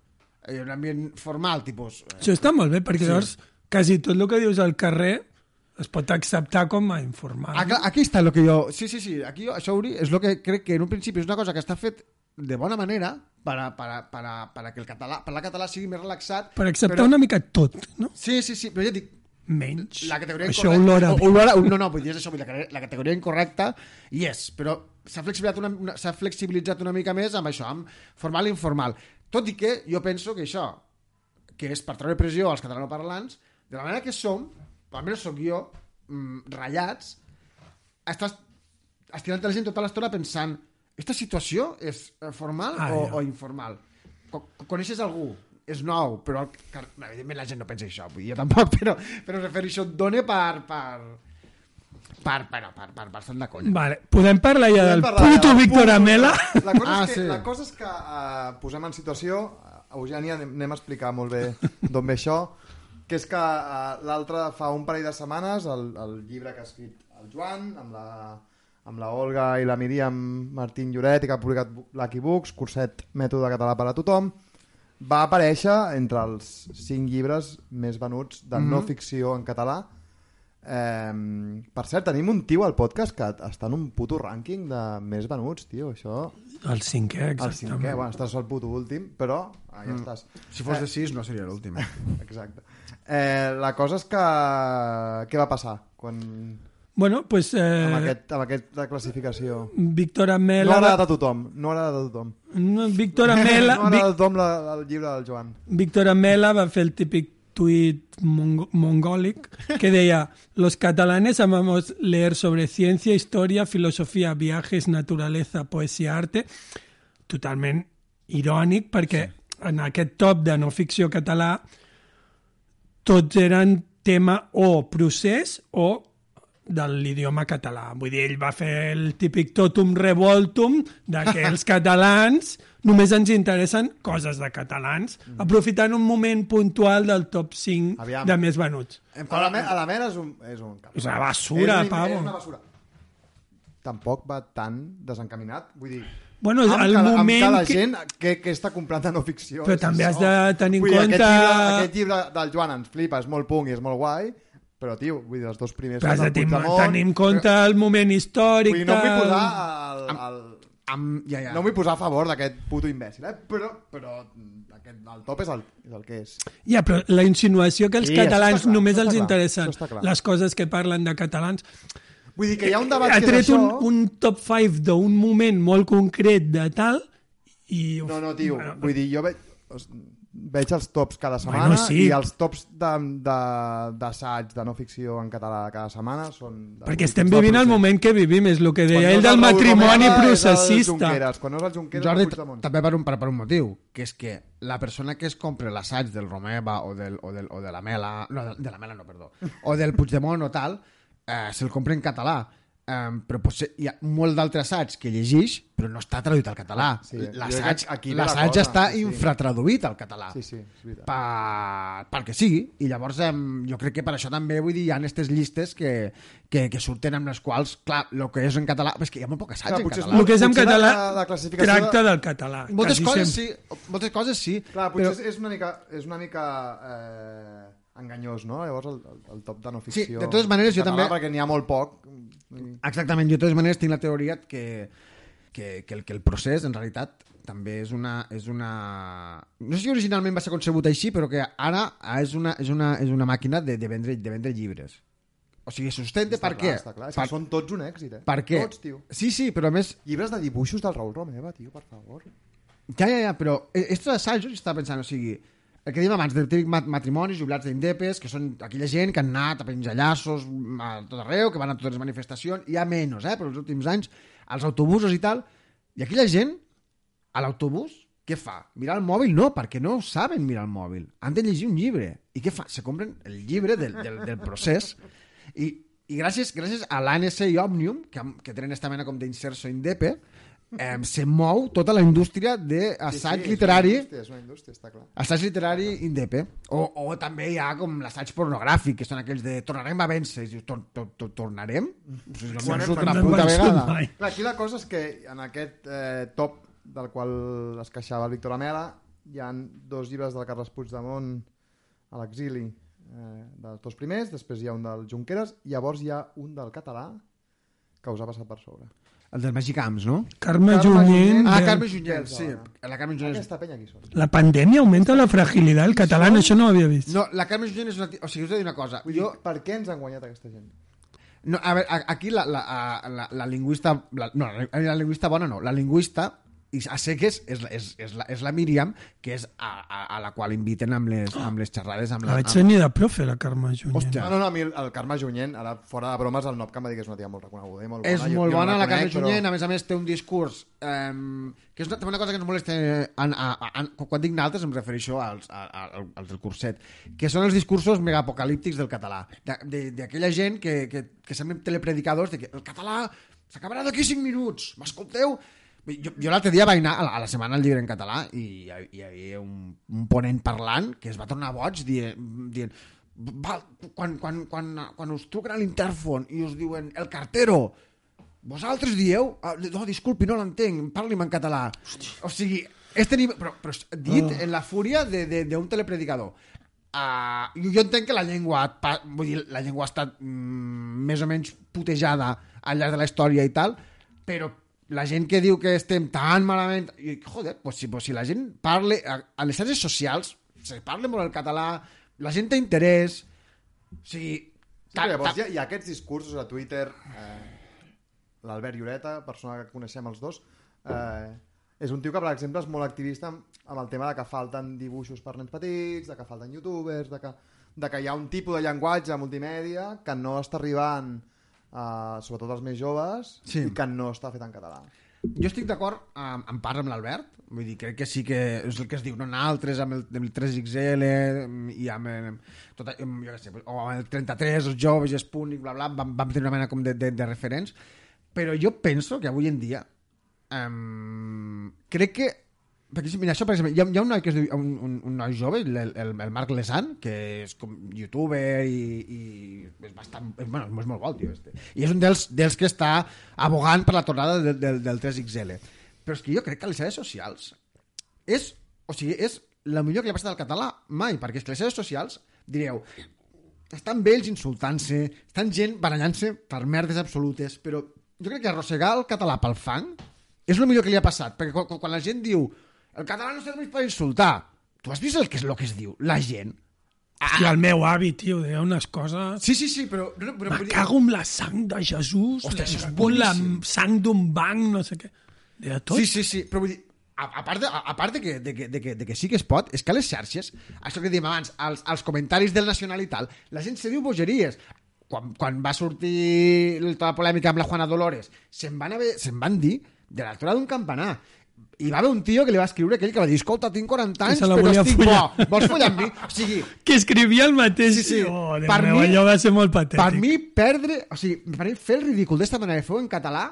En un ambient formal, tipus... Eh, Això està molt bé, perquè llavors quasi tot el que dius al carrer es pot acceptar com a informal. aquí, aquí està el que jo... Sí, sí, sí, aquí jo, això és el que crec que en un principi és una cosa que està fet de bona manera per a, per a, per a, per a que el català, per la català sigui més relaxat. Per acceptar però- una mica tot, no? Sí, sí, sí, però ja dic, Menys. la categoria Això incorrecta... olora olora, no, no, vull dir, és això, la, la categoria incorrecta hi és, però s'ha flexibilitzat, una, una, s'ha flexibilitzat una mica més amb això, amb formal i informal. Tot i que jo penso que això, que és per treure pressió als catalanoparlants, de la manera que som, almenys sóc jo, mm, ratllats, estàs estirant la gent tota l'estona pensant aquesta situació és eh, formal Ah, o, ja. o informal? Co coneixes algú? És nou, però evidentment la gent no pensa això, jo tampoc, però, però refereixo, et dona per, per, per, per, per, per, per fer de conya. Vale, podem parlar ja del parlar puto del Víctor Amela? La cosa, Ah, és que, sí. la cosa és que uh, posem en situació, uh, Eugènia, anem, anem a explicar molt bé d'on ve això, que és que uh, l'altre fa un parell de setmanes el, el llibre que ha escrit el Joan amb la, amb la Olga i la Míriam Martín Lloret i que ha publicat Lucky Books, curset Mètode català per a tothom, va aparèixer entre els cinc llibres més venuts de no ficció en català. Eh, per cert, tenim un tio al podcast que està en un puto rànquing de més venuts, tio, això... El cinquè, El cinquè, exactament. bueno, estàs al puto últim, però ah, ja estàs. Si fos de 6 no seria l'últim. Exacte. Eh, la cosa és que... Què va passar quan... Bueno, pues, amb, eh, aquest, amb aquesta classificació? Víctor No ha agradat a tothom, no ha agradat a tothom. No, Víctor Amela, no ha agradat a tothom la, el llibre del Joan. Víctor Amela va fer el típic tuit mongo- mongòlic que deia los catalanes amamos leer sobre ciencia, historia, filosofía, viajes, naturaleza, poesía, arte totalment irònic perquè en aquest top de no ficció català tots eren tema o procés o de l'idioma català. Vull dir, ell va fer el típic totum revoltum de que els catalans només ens interessen coses de catalans, aprofitant un moment puntual del top 5 Aviam. de més venuts. A la, a la mena és un... És, un És una basura, és un, pavo. És una basura. Tampoc va tan desencaminat. Vull dir, Bueno, amb, el cada, moment amb cada que- gent que, que està comprant de no ficció. Però també has de tenir en compte- Aquest llibre, aquest llibre del Joan ens flipa, és molt punk i és molt guai, Però, tio, vull dir, els dos primers... Però has són de tenir, en compte el moment històric. Vull dir, no vull posar el, el, Amb, ja, ja. no vull posar a favor d'aquest puto imbècil, eh? però, però aquest, el top és el, és el que és. Ja, però la insinuació que els Sí, catalans està clar, només els clar. les coses que parlen de catalans. Vull dir que hi ha un debat ha que és tret això... un, un top 5 d'un moment molt concret de tal i... No, no, tio, Bueno, vull dir, jo veig, veig els tops cada setmana Bueno, sí. i els tops de- de- d'assaig, de, de no ficció en català cada setmana són... Perquè estem vivint el moment que vivim, és el que Quan deia no ell del el matrimoni Romeva, el processista. Junqueras. Quan no és el Junqueras, Jordi, el també per un, per, per un motiu, que és que la persona que es compra l'assaig del Romeva o, del, o, del, o de la Mela, no, de, de la Mela no, perdó, o del Puigdemont o tal, eh, se'l compra en català. Um, però potser hi ha molt d'altres assaigs que llegeix però no està traduït al català Sí, jo l'assaig aquí la està sí, sí. infratraduït al català Sí, sí, és veritat. per, pel que sigui i llavors em, jo crec que per això també vull dir, hi ha aquestes llistes que, que, que surten amb les quals, clar, el que és en català és que hi ha molt poc assaig Clar, en català El que és en la- català la classificació tracta de- del català. moltes coses sempre. sí moltes coses sí Clar, potser però, és una mica, és una mica eh, enganyós, no? Llavors el, el, el top de no Sí, ficció... de totes maneres, jo també- Perquè n'hi ha molt poc. exactament, jo de totes maneres tinc la teoria que, que, que, el, que el procés en realitat també és una, és una... No sé si originalment va ser concebut així, però que ara és una, és una, és una màquina de, de, vendre, de vendre llibres. O sigui, sustenta Està per clar, què? Està clar. És Per, que són tots un èxit, eh? per què? Tots, tio. Sí, sí, però a més... Llibres de dibuixos del Raül Romeva, tio, per favor. Ja, ja, ja, però eh, estos assajos estava pensant, o sigui, el que dèiem abans del típic mat matrimonis, jubilats d'indepes, que són aquella gent que han anat a penjar llaços a tot arreu, que van a totes les manifestacions, hi ha menys, eh, però els últims anys, als autobusos i tal, i aquella gent, a l'autobús, què fa? Mirar el mòbil? No, perquè no saben mirar el mòbil. Han de llegir un llibre. I què fa? Se compren el llibre del, del, del procés i, i gràcies, gràcies a l'ANS i Òmnium, que, que tenen esta mena com d'inserso indepe, eh, se mou tota la indústria d'assaig sí, literari És una indústria, és una indústria, està clar. assaig literari indepe o, o també hi ha com l'assaig pornogràfic que són aquells de tornarem a vèncer i dius, "Tor- tor- tor- tornarem? Pues és Quan una hem- puta no vegada. Clar, aquí la cosa és que en aquest eh, top del qual es queixava el Víctor Amela hi han dos llibres del Carles Puigdemont a l'exili eh, dels dos primers, després hi ha un del Junqueras i llavors hi ha un del català que us ha passat per sobre. El dels Magicamps, no? Carme Carme Junyent... Junyent. ah, Carme Junyent, sí la Carme Junyent. Aquesta penya qui són? La pandèmia augmenta la fragilitat del català, això no ho havia vist. no, la Carme Junyent és una... o sigui, us he de dir una cosa Vull dir, jo, per què ens han guanyat aquesta gent? no, a veure, aquí la, la, a- la, la lingüista la, no, la, la lingüista bona no la lingüista i a seques és, la- és, és, la, és la Míriam que és a, a, a la qual inviten amb les, amb les xerrades amb La la, vaig tenir de profe, la Carme Junyent. Hòstia. No, no, no, a mi el, el Carme Junyent, ara fora de bromes, el Nopca em va dir que és una tia molt reconeguda i molt bona. és Jo- molt jo no bona la Carme però- Junyent, a més a més té un discurs um, que és una, una cosa que ens molesta eh, en, a, a, en, quan dic naltres em refereixo als, a, a, als del curset que són els discursos megapocalíptics del català De- de- d'aquella gent que, que, que semblen telepredicadors de que el català s'acabarà d'aquí 5 minuts m'escolteu? Jo, jo l'altre dia vaig anar a la, a la setmana del llibre en català i hi, hi havia un, un ponent parlant que es va tornar boig dient, dient va, quan, quan, quan, quan us truquen a l'intèrfon i us diuen el cartero vosaltres dieu... Ah, no, disculpi, no l'entenc, parli'm en català. O sigui, este nivell, però, però dit Oh. en la fúria d'un telepredicador. Uh, jo, entenc que la llengua, vull dir, la llengua ha estat mm, més o menys putejada al llarg de la història i tal, però la gent que diu que estem tan malament... I, joder, pues si, pues si la gent parla... A, a les xarxes socials se parla molt el català, la gent té interès... O sigui... Sí, però llavors hi ha, hi ha aquests discursos a Twitter, eh, l'Albert Lloreta, persona que coneixem els dos, eh, és un tio que, per exemple, és molt activista amb, amb el tema de que falten dibuixos per nens petits, de que falten youtubers, de que, de que hi ha un tipus de llenguatge multimèdia que no està arribant, eh, sobretot als més joves, Sí. i que no està fet en català. Jo estic d'acord amb, en part amb l'Albert, vull dir, crec que sí que és el que es diu, no altres amb el, amb el 3XL i amb, tot, amb, jo què sé, o amb el 33, els joves, Sputnik, bla, bla, vam, vam tenir una mena com de, de, de referents, però jo penso que avui en dia um, crec que perquè, mira, això, per exemple, hi ha, hi ha un noi que es diu, un, un, un noi jove, el, el, el Marc Lesan, que és com youtuber i, i és bastant, és, bueno, és molt bo tio este. I és un dels, dels que està abogant per la tornada del, del, del 3XL. Però és que jo crec que les xarxes socials és, o sigui, és la millor que li ha passat al català mai, perquè és que les xarxes socials, direu, estan vells insultant-se, estan gent barallant-se per merdes absolutes, però jo crec que arrossegar el català pel fang és el millor que li ha passat, perquè quan, quan la gent diu el català no serveix per insultar, tu has vist el que és el que es diu? La gent... I el meu avi, tio, deia unes coses... Sí, sí, sí, però... però, però Me cago en la sang de Jesús, Hòstia, això és amb la boníssim. sang d'un banc, no sé què. Deia tot. Sí, sí, sí, però vull dir, a, a part, de, a, a part de, que, de, que, de, que, de que sí que es pot, és que a les xarxes, això que dèiem abans, als, als comentaris del Nacional i tal, la gent se diu bogeries. Quan, quan va sortir tota la polèmica amb la Juana Dolores, se'n van, haver, se'n van dir de l'altura d'un campanar. I va haver un tio que li va escriure aquell que va dir escolta, tinc 40 anys, però estic follar." bo. Vols follar amb mi? O sigui, Que escrivia el mateix. Sí, sí. Oh, Per meu, mi- allò va ser molt patètic. per mi perdre... O sigui, per mi fer el ridícul d'esta manera que feu en català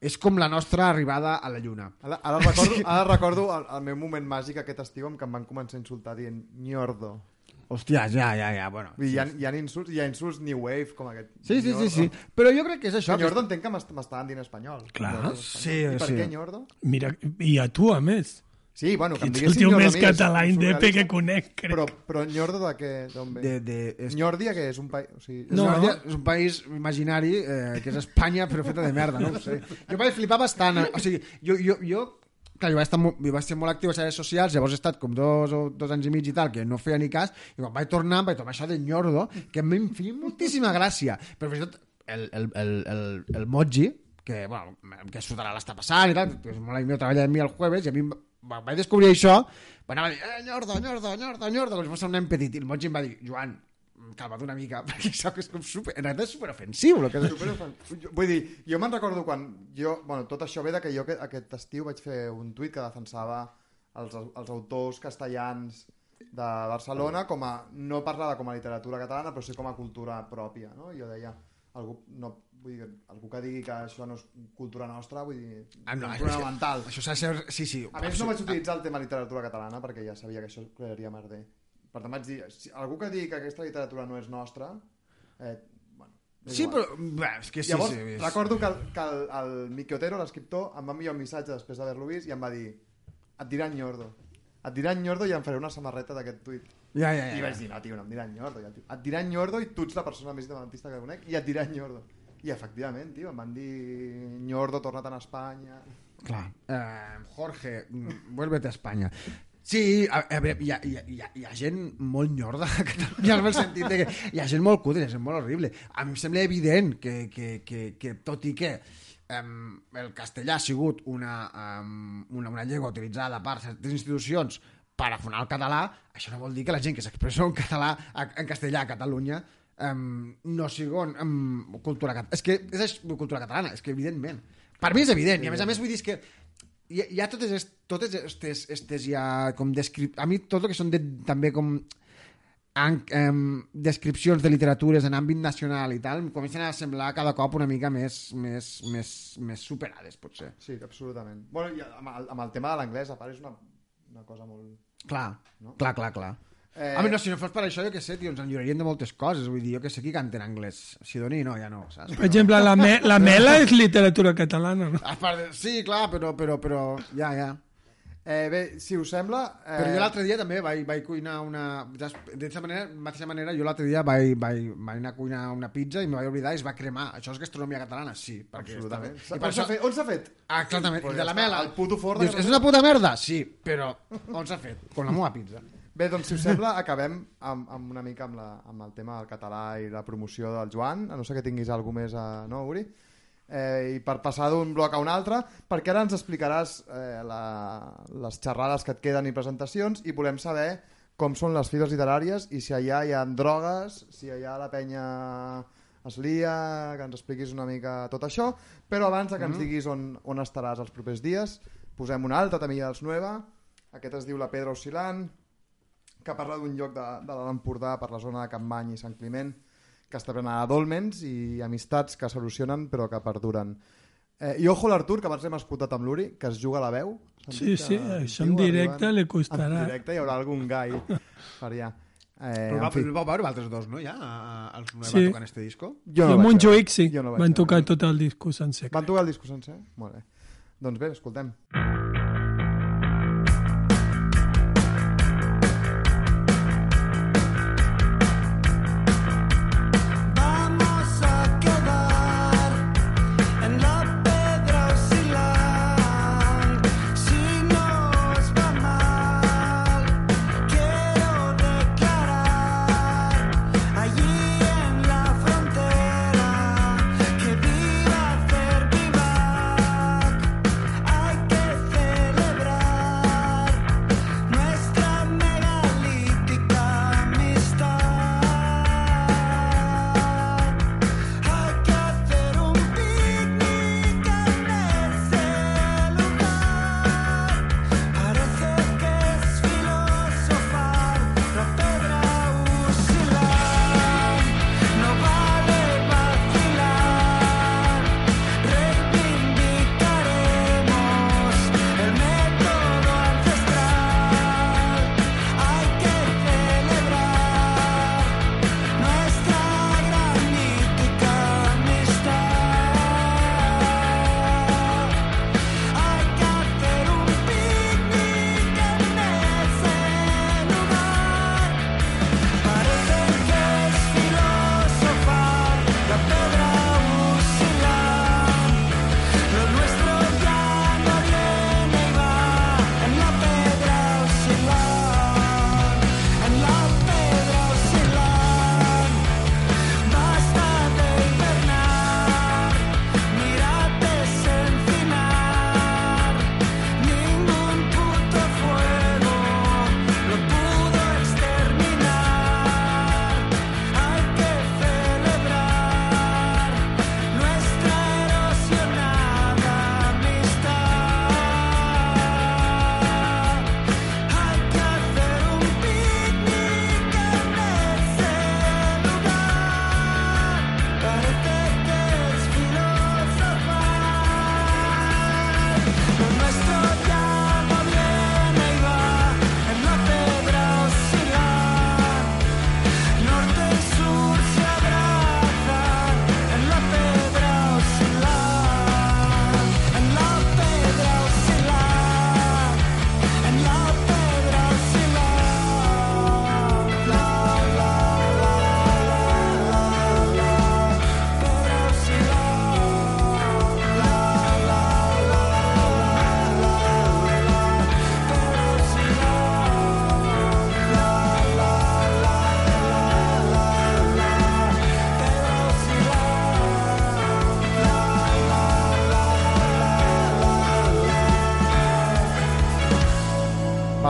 és com la nostra arribada a la lluna. Ara, ara recordo, ara recordo el, el meu moment màgic aquest estiu en què em van començar a insultar dient Nyordo. Hòstia, ja, ja, ja, bueno. Dir, hi, ha, hi, ha insults, hi ha insults new wave com aquest. Sí, sí, sí, sí. Però jo crec que és això. Que Nyordo entenc que m'est- m'estaven dient espanyol. Clar. Sí, I per sí. què Nyordo? Mira, i a tu, a més. Sí, bueno, que em Ets el diguessin tio més a mi és català indepe que conec, crec. Però, però Nyordo de què? D'on ve? De, de, és, Nyordia, que és un país... O sigui, No. no. és un país imaginari eh, que és Espanya però feta de merda, no ho sé. Jo vaig flipar bastant. eh, O sigui, jo, jo, jo clar, jo vaig, estar, jo vaig ser molt actiu a les xarxes socials, llavors he estat com dos, o dos anys i mig i tal, que no feia ni cas, i quan vaig tornar, vaig tornar això de nyordo, que em feia moltíssima gràcia. Però fins i tot el, el, el, el, el Moji, que, bueno, que Sudarà l'està passant i tal, que és molt meu, treballa amb mi el jueves, i a mi vaig descobrir això, va anar a dir, eh, nyordo, nyordo, nyordo, nyordo, com si fos un nen petit, i el Moji em va dir, Joan, calma't una mica, perquè això que és com super, en realitat és superofensiu, el que és... Jo- Vull dir, jo me'n recordo quan jo, bueno, tot això ve de que jo aquest, estiu vaig fer un tuit que defensava els, els autors castellans de Barcelona com a, no parlava com a literatura catalana però sí com a cultura pròpia no? jo deia, algú, no, vull dir, algú que digui que això no és cultura nostra vull dir, Ah, no, és fonamental Això s'ha de ser... Sí, sí. a més no vaig utilitzar el tema literatura catalana perquè ja sabia que això crearia merder per tant vaig dir, si algú que digui que aquesta literatura no és nostra eh, bueno, és Sí, igual. però... Bé, és que sí, Llavors, sí. És... recordo que, el, que el, el Miqui Otero, l'escriptor, em va enviar un missatge després d'haver-lo vist i em va dir et diran nyordo. Et diran nyordo i em faré una samarreta d'aquest tuit. Ja, ja, ja. I vaig dir, no, tio, no em diran nyordo. I tio, et diran nyordo i tu ets la persona més independentista que conec i et diran nyordo. I efectivament, tio, em van dir nyordo, torna't a Espanya... Clar. Eh, Jorge, mm, vuélvete a Espanya. Sí, a, a veure, hi ha, hi, ha, hi, ha, hi ha gent molt nyorda a Catalunya en el sentit de que hi ha gent molt cutre, gent molt horrible. A mi em sembla evident que, que, que, que tot i que um, el castellà ha sigut una, um, una, una llengua utilitzada per certes institucions per afonar el català, això no vol dir que la gent que s'expressa en català a- en castellà a Catalunya um, no sigui um, cultura catalana. És que és cultura catalana, és que evidentment. Per mi és evident, i a més a més vull dir és que hi hi ha totes, est, totes estes, estes ja com descrip... A mi tot el que són de, també com en, em, descripcions de literatures en àmbit nacional i tal, em comencen a semblar cada cop una mica més, més, més, més superades, potser. Sí, absolutament. Bueno, i amb el, amb el tema de l'anglès, a part, és una, una cosa molt... Clar, No? clar, clar, clar. Eh. A mi, no, si no fos per això, jo què sé, tio, ens enllorarien de moltes coses. Vull dir, jo que sé qui canta en anglès. Sidoni, no, ja no, saps? Per exemple, la, me la mela és literatura catalana, no? A part de... Sí, clar, però, però, però... Ja, ja. Eh, bé, si us sembla... Eh, Però jo l'altre dia també vaig, vaig cuinar una... D'aquesta manera, mateixa manera, jo l'altre dia vaig, vaig, vaig anar a cuinar una pizza i me vaig oblidar i es va cremar. Això és gastronomia catalana? Sí. Perquè Absolutament. està bé. I On per s'ha això... fet? On s'ha fet? Ah, clarament. Pues I de la mela. el puto forn de Dius, és una puta merda? Sí, però on s'ha fet? Con la meva pizza. Bé, doncs si us sembla, acabem amb, amb una mica amb, la, amb el tema del català i la promoció del Joan, a no ser que tinguis alguna més a... No, Uri? Eh, I per passar d'un bloc a un altre, perquè ara ens explicaràs eh, la, les xerrades que et queden i presentacions i volem saber com són les fires literàries i si allà hi ha drogues, si allà la penya es lia, que ens expliquis una mica tot això, però abans que ens diguis on, on estaràs els propers dies, posem una altra també dels Nueva, aquest es diu La Pedra Oscil·lant, que parla d'un lloc de, de l'Alt Empordà per la zona de Campmany i Sant Climent que està plena de dolmens i amistats que solucionen però que perduren. Eh, I ojo l'Artur, que abans l'hem escoltat amb l'Uri, que es juga a la veu. Sí, sí, això en directe arribant- li costarà. En directe hi haurà algun gai per allà. Eh, Però en el vau veure altres dos, no, ja? A, a, als Nueva Sí. tocant este disco? jo no vaig Montjuïc veure. sí, Jo no vaig van tocar tot el disco sencer. Van tocar el disco sencer? Molt bé. Doncs bé, escoltem.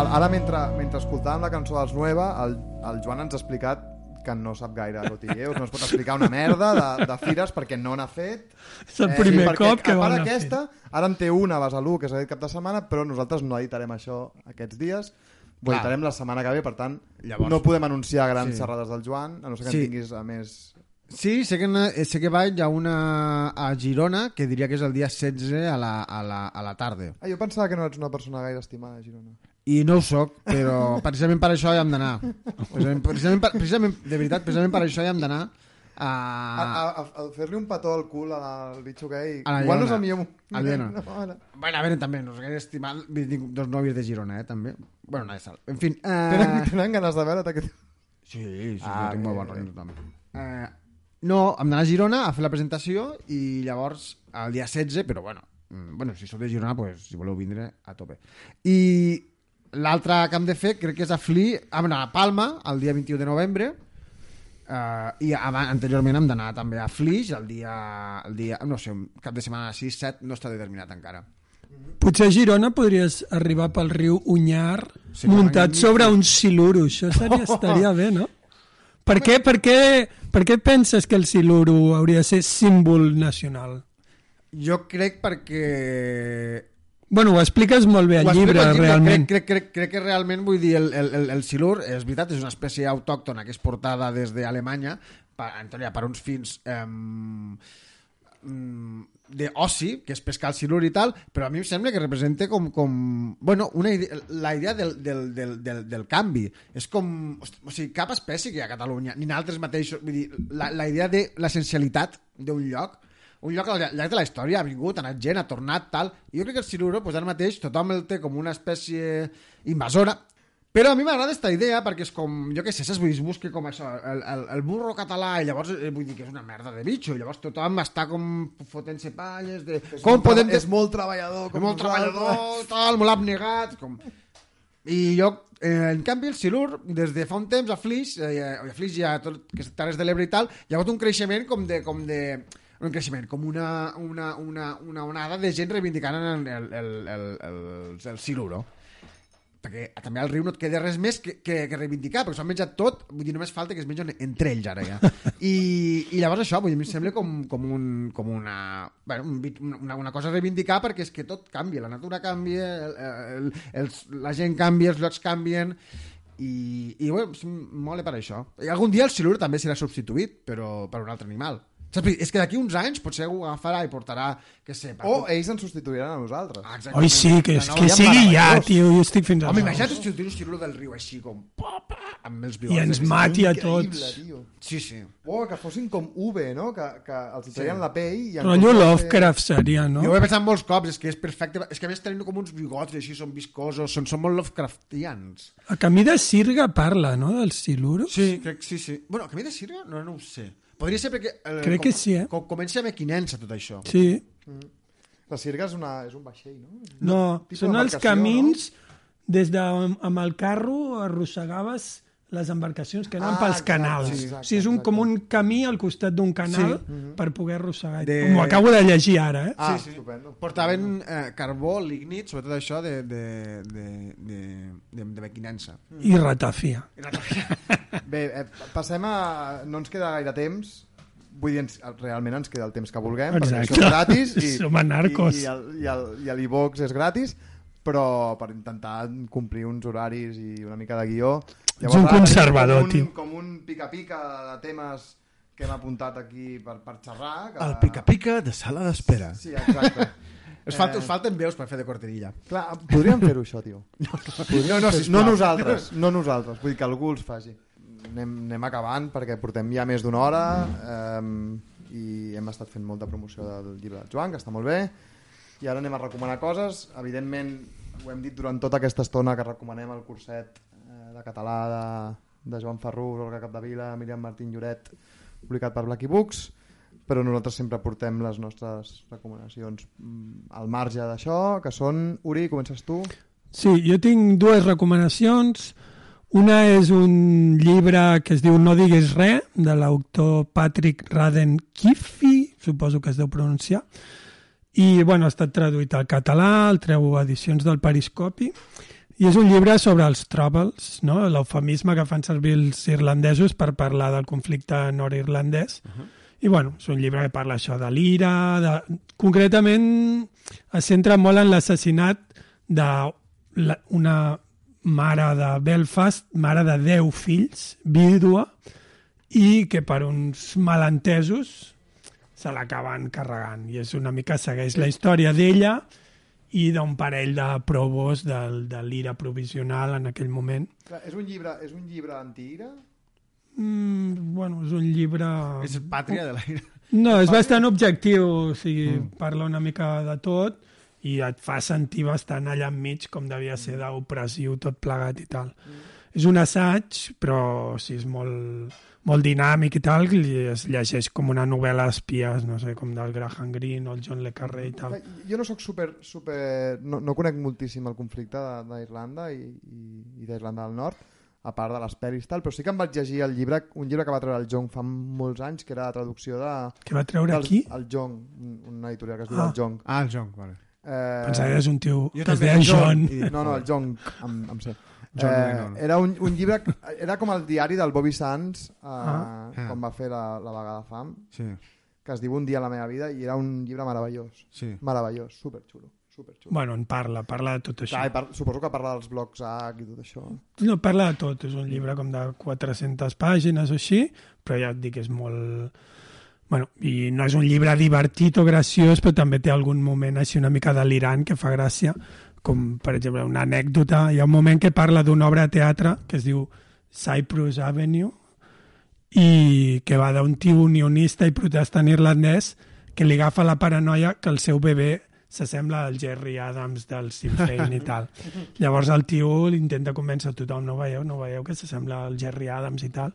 Ara, mentre, mentre escoltàvem la cançó dels Nueva, el, el Joan ens ha explicat que no sap gaire cotilleos, no es pot explicar una merda de, de fires perquè no n'ha fet. És el primer perquè, cop que van a aquesta, ara en té una a Besalú, que és aquest cap de setmana, però nosaltres no editarem això aquests dies. Ho editarem la setmana que ve, per tant, Llavors- no podem anunciar grans Sí. xerrades del Joan, a no ser que Sí. en tinguis a més... Sí, sé que, eh, sé que vaig a una a Girona, que diria que és el dia 16 a la, a la, a la tarda. Ah, jo pensava que no ets una persona gaire estimada a Girona. I no ho soc, però precisament per això hi hem d'anar. Precisament, precisament, per- precisament, de veritat, precisament per això hi hem d'anar a... A, a, a, a fer-li un petó al cul al bitxo gay. A la Igual no és el millor. A la. No, ara. Bueno, a veure, també, no dir, tinc dos nòvies de Girona, eh, també. Bueno, no és sal. En fi... Tenen, Eh... tenen ganes de veure't aquest... Sí, sí, Ah, ah, tinc molt bon rotllo amb tothom. Eh, no, hem d'anar a Girona a fer la presentació i llavors el dia 16, però bueno, mm, bueno si sou de Girona, pues, si voleu vindre, a tope. I l'altre que hem de fer crec que és a Fli, ah, bueno, a Palma, el dia 21 de novembre, Uh, i anteriorment hem d'anar també a Flix el dia, el dia, no sé, cap de setmana 6-7 no està determinat encara Potser a Girona podries arribar pel riu Unyar Sí, muntat que sobre un siluro. Això seria, estaria bé, no? Per què, per, què, per què penses que el siluro hauria de ser símbol nacional? jo crec perquè Bueno, ho expliques molt bé al llibre, al realment. Crec, crec, crec, crec que realment, vull dir, el, el, el, el silur, és veritat, és una espècie autòctona que és portada des d'Alemanya, per, en teoria, per uns fins eh, d'oci, que és pescar el silur i tal, però a mi em sembla que representa com, com bueno, una idea, la idea del, del, del, del, del canvi. És com, o sigui, cap espècie que hi ha a Catalunya, ni naltres mateixos, vull dir, la, la idea de l'essencialitat d'un lloc, un lloc al llarg de la història ha vingut, ha anat gent, ha tornat, tal. I jo crec que el siluro, doncs ara mateix, tothom el té com una espècie invasora, però a mi m'agrada aquesta idea perquè és com, jo què sé, saps? Vull dir, es busca com això, el, el, el burro català, i llavors eh, vull dir que és una merda de bitxo, i llavors tothom està com fotent-se palles de... És com molt podem... És molt treballador. Com molt treballador, tal, molt abnegat, com... I jo, eh, en canvi, el silur, des de fa un temps a Flix, eh, a Flix i a tot aquestes terres de l'Ebre i tal, hi ha hagut un creixement com de... Com de un creixement, com una, una, una, una onada de gent reivindicant el, el, el, el, el, siluro perquè també al riu no et queda res més que, que, que reivindicar, perquè s'ho han menjat tot, vull dir, només falta que es mengen entre ells ara ja. I, i llavors això, vull dir, em sembla com, com, un, com una, bueno, una, una cosa a reivindicar perquè és que tot canvia, la natura canvia, el, el, els, la gent canvia, els llocs canvien, i, i bueno, mola per això. I algun dia el silur també serà substituït però per un altre animal. Saps? És que d'aquí uns anys potser ho agafarà i portarà, què sé... per- O ells ens substituiran a nosaltres. Ah, exactament. Oi, sí, que, nou, que sigui ja, tio, jo estic fins a Home, imagina't substituir un siluro del riu així com... pa, pa, amb els I ens mati a tots. tio. Sí, sí. O que fossin com UV, no? Que, que els hi traien la pell... I fer- Lovecraft seria, no? Jo ho he pensat molts cops, és que és perfecte. És que a més tenen com uns bigots així, són viscosos, són, són molt Lovecraftians. A Camí de Sirga parla, no?, del siluro. Sí, crec que sí, sí. Bueno, a camí de Sirga? No, no ho sé. Podria ser perquè... Eh, Crec que sí, eh? Com, comença a mequinença tot això. Sí. La cirga és, una, és un vaixell, no? No, Tipus són els camins des de amb el carro arrossegaves les embarcacions que anaven Ah, pels exacte, canals. sí, exacte, o sigui, és un, exacte. com un camí al costat d'un canal Sí. per poder arrossegar. De- M'ho acabo de llegir ara, eh? Ah, Sí, sí. estupendo. Portaven eh, carbó, lignit, sobretot això de, de, de, de, de, de mequinença. I ratafia. Bé, eh, passem a... No ens queda gaire temps. Vull dir, ens, realment ens queda el temps que vulguem, Exacte. perquè això és gratis. I, Som anarcos. I, i, el, i, el, i l'e-box és gratis, però per intentar complir uns horaris i una mica de guió... un ara tenim conservador, com un, tio. Com un pica-pica de temes que hem apuntat aquí per, per xerrar. Que... El pica-pica de sala d'espera. Sí, exacte. Us, falta, Eh, us falten veus per fer de corterilla. Clar, podríem fer-ho això, tio. No, no, no nosaltres, no nosaltres, vull dir que algú els faci. Anem, anem acabant perquè portem ja més d'una hora eh, i hem estat fent molta promoció del llibre del Joan, que està molt bé, i ara anem a recomanar coses. Evidentment, ho hem dit durant tota aquesta estona que recomanem el curset eh, de català de, de Joan Ferrú, Olga Capdevila, Miriam Martín Lloret, publicat per Blacky Books, però nosaltres sempre portem les nostres recomanacions mm, al marge d'això, que són... Uri, comences tu? Sí, jo tinc dues recomanacions. Una és un llibre que es diu No diguis res, de l'autor Patrick Raden Kifi, suposo que es deu pronunciar, i bueno, ha estat traduït al català, el treu edicions del Periscopi, I és un llibre sobre els Troubles, no? l'eufemisme que fan servir els irlandesos per parlar del conflicte nord-irlandès. Uh -huh. I bueno, és un llibre que parla això de l'ira, de... concretament es centra molt en l'assassinat d'una mare de Belfast, mare de 10 fills, vídua, i que per uns malentesos se l'acaben carregant. I és una mica, segueix la història d'ella i d'un parell de provos del, de l'ira provisional en aquell moment. Clar, és un llibre, és un llibre anti-ira? Mm, bueno, és un llibre... És pàtria de l'aire. No, és bastant objectiu, o sigui, mm. parla una mica de tot i et fa sentir bastant allà enmig com devia ser d'opressiu tot plegat i tal. Mm. És un assaig, però sí, és molt, molt dinàmic i tal, i es llegeix com una novel·la d'espies, no sé, com del Graham Greene o el John le Carré i tal. Jo no sóc super... super no, no conec moltíssim el conflicte d'Irlanda i, i, i d'Irlanda del Nord, a part de les pel·lis tal, però sí que em vaig llegir el llibre, un llibre que va treure el Jong fa molts anys, que era la traducció de... Que va treure dels, aquí? El Jong, una editorial que es diu Ah. el Jong. Ah, el Jong, vale. Eh, Pensava que és un tio Jo que es deia John. I, No, no, el Jong, amb, amb C. John Eh, Lennon. era un, un llibre, era com el diari del Bobby Sands eh, Ah. quan va fer la, la vaga de fam, Sí, que es diu Un dia a la meva vida, i era un llibre meravellós. sí. Meravellós, superxulo. superxulo. Bueno, en parla, parla de tot això. Clar, par suposo que parla dels blocs H i tot això. No, parla de tot. És un llibre com de 400 pàgines o així, però ja et dic, és molt... Bueno, i no és un llibre divertit o graciós, però també té algun moment així una mica delirant que fa gràcia, com per exemple una anècdota. Hi ha un moment que parla d'una obra de teatre que es diu Cyprus Avenue i que va d'un tio unionista i protestant irlandès que li agafa la paranoia que el seu bebè s'assembla al Jerry Adams del Féin i tal. Llavors el tio intenta convèncer tothom, no veieu, no veieu que s'assembla al Jerry Adams i tal,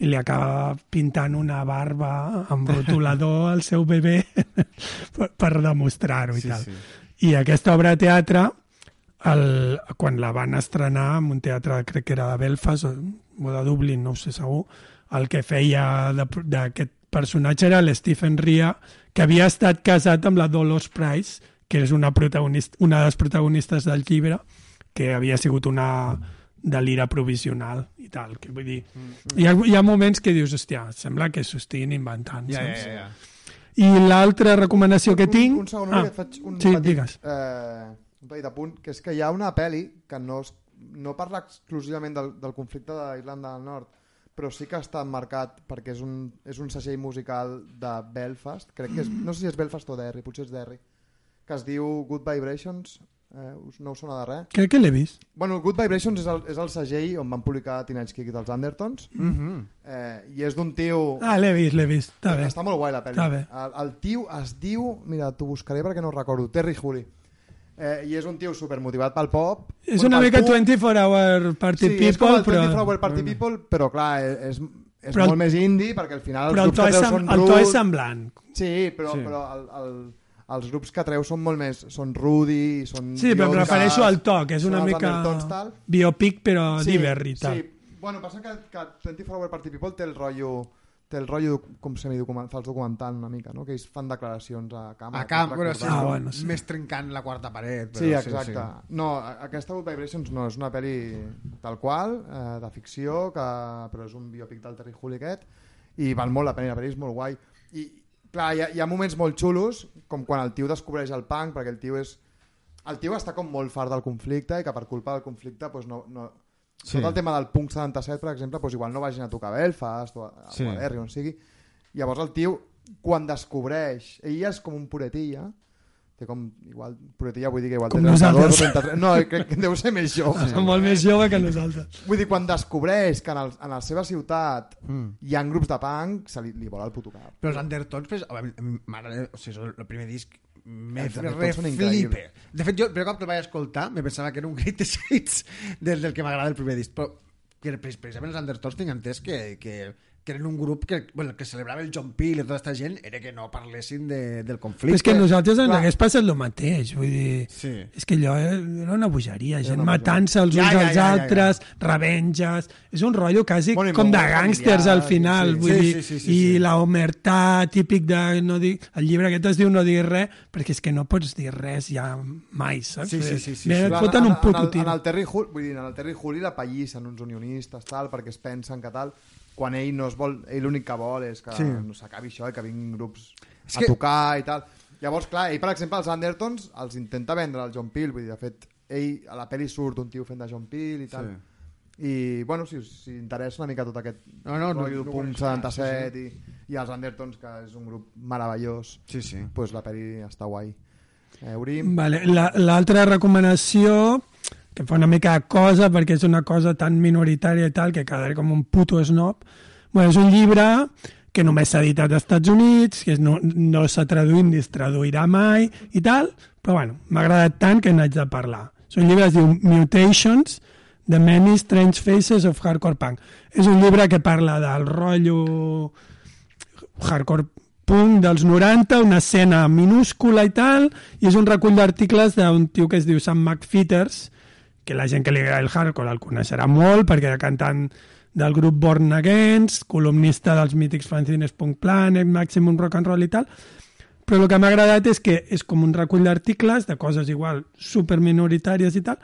i li acaba pintant una barba amb rotulador al seu bebè per, per demostrar-ho i Sí, tal. sí. I aquesta obra de teatre, el, quan la van estrenar en un teatre, crec que era de Belfast o, de Dublín, no ho sé segur, el que feia de- d'aquest personatge era l'Stephen Ria, que havia estat casat amb la Dolores Price, que és una, protagonista, una de les protagonistes del llibre, que havia sigut una de l'ira provisional i tal. Que vull dir, hi ha, hi ha moments que dius, hòstia, sembla que s'ho estiguin inventant, Ja, saps? ja, ja. I l'altra recomanació que tinc... Un, un segon, ah, que faig un, sí, petit, digues. eh, un petit apunt, que és que hi ha una pel·li que no, es, no parla exclusivament del, del conflicte d'Irlanda del Nord, però sí que està marcat perquè és un, és un segell musical de Belfast, crec que és, no sé si és Belfast o Derry, potser és Derry, que es diu Good Vibrations, eh, us, no us sona de res? Crec que l'he vist. Bueno, Good Vibrations és el, és el segell on van publicar Teenage Kick dels Undertons, Mhm. eh, i és d'un tio... Ah, l'he vist, l'he vist. Està bé. Està molt guai la pel·li. El, el tio es diu, mira, t'ho buscaré perquè no recordo, Terry Hooley. Eh, I és un tio supermotivat pel pop. És una mica punk. 24 Hour Party sí, és com People, el 24 però... Hour Party People, però clar, és, és Però el- molt més indie perquè al final els Però el grups que és, treu són el to és semblant. Sí, però, Sí. però el, el, els grups que treu són molt més... Són Rudy, són... Sí, però em refereixo al to, que és una mica biopic, però diver i tal. Sí. Bueno, passa que, que 24 Hour Party People té el rotllo té el rotllo com semidocumental, fals documental una mica, no? que ells fan declaracions a càmera. A bueno, sí. Ah, bueno, sí. més trencant la quarta paret. Però Sí, exacte. No, a- aquesta Good Vibrations no, és una pel·li tal qual, eh, de ficció, que, però és un biòpic del Terry Hooley aquest, i val molt la pena, la pel·li és molt guai. I, clar, hi ha, hi ha moments molt xulos, com quan el tio descobreix el punk, perquè el tio és... El tio està com molt fart del conflicte i que per culpa del conflicte doncs no, no, Sí. tot el tema del punk 77, per exemple, doncs igual no vagin a tocar a Belfast o a, Sí. o a Derry, on sigui. Llavors el tio, quan descobreix... Ell és com un puretilla, té com, igual, puretilla vull dir que igual Com té 32 o nosaltres. 33... No, crec que deu ser més jove. Som molt més jove que nosaltres. Vull dir, quan descobreix que en, el, en la seva ciutat Mm. hi ha grups de punk, se li, li vola el puto cap. Però els Undertones, pues, m'agrada, o sigui, és el primer disc me increïbles. De fet, jo el primer cop que el vaig escoltar me pensava que era un greatest hits del, del que m'agrada el primer disc, però que precisament els Undertones tinc entès que, que que eren un grup que, bueno, que celebrava el John Peel i tota aquesta gent era que no parlessin de, del conflicte. és que nosaltres ens hagués passat el mateix, vull dir... Sí. És que allò era una bogeria, gent matant-se els Ja, uns ja, als ja, ja, ja. altres, revenges... És un rotllo quasi Bueno, com de gàngsters al final, sí, vull Sí, dir, sí, sí, sí, i sí. la omertà típic de no dir... El llibre aquest es diu no dir res, perquè és que no pots dir res ja mai, saps? Sí, sí, sí, sí, Mira, sí. et foten en- un puto en, el, en el Terry Hull, vull dir, en el Terry Hull i la pallissen uns unionistes, tal, perquè es pensen que tal, quan ell no es vol, ell l'únic que vol és que Sí. no s'acabi això i que vinguin grups És a que- tocar i tal. Llavors, clar, ell, per exemple, els Andertons els intenta vendre al John Peel, vull dir, de fet, ell a la pel·li surt un tio fent de John Peel i tal. Sí. I, bueno, si, si interessa una mica tot aquest No, no, no, no punk coneixia, 77 i, i els Andertons, que és un grup meravellós, Sí, sí. pues la pel·li està guai. Eh. Vale. la- L'altra recomanació, que fa una mica de cosa, perquè és una cosa tan minoritària i tal, que quedaré com un puto snob, bueno, és un llibre que només s'ha editat als Estats Units, que no, no s'ha traduït ni es traduirà mai i tal, però bueno, m'ha agradat tant que n'haig de parlar. És un llibre que es diu Mutations, The Many Strange Faces of Hardcore Punk. És un llibre que parla del rotllo hardcore punk dels 90, una escena minúscula i tal, i és un recull d'articles d'un tio que es diu Sam McFeeters, que la gent que li agrada el hardcore el coneixerà molt, perquè era cantant del grup Born Against, columnista dels mítics fanzines Punk Planet, Maximum Rock and Roll i tal, però el que m'ha agradat és que és com un recull d'articles, de coses igual super minoritàries i tal,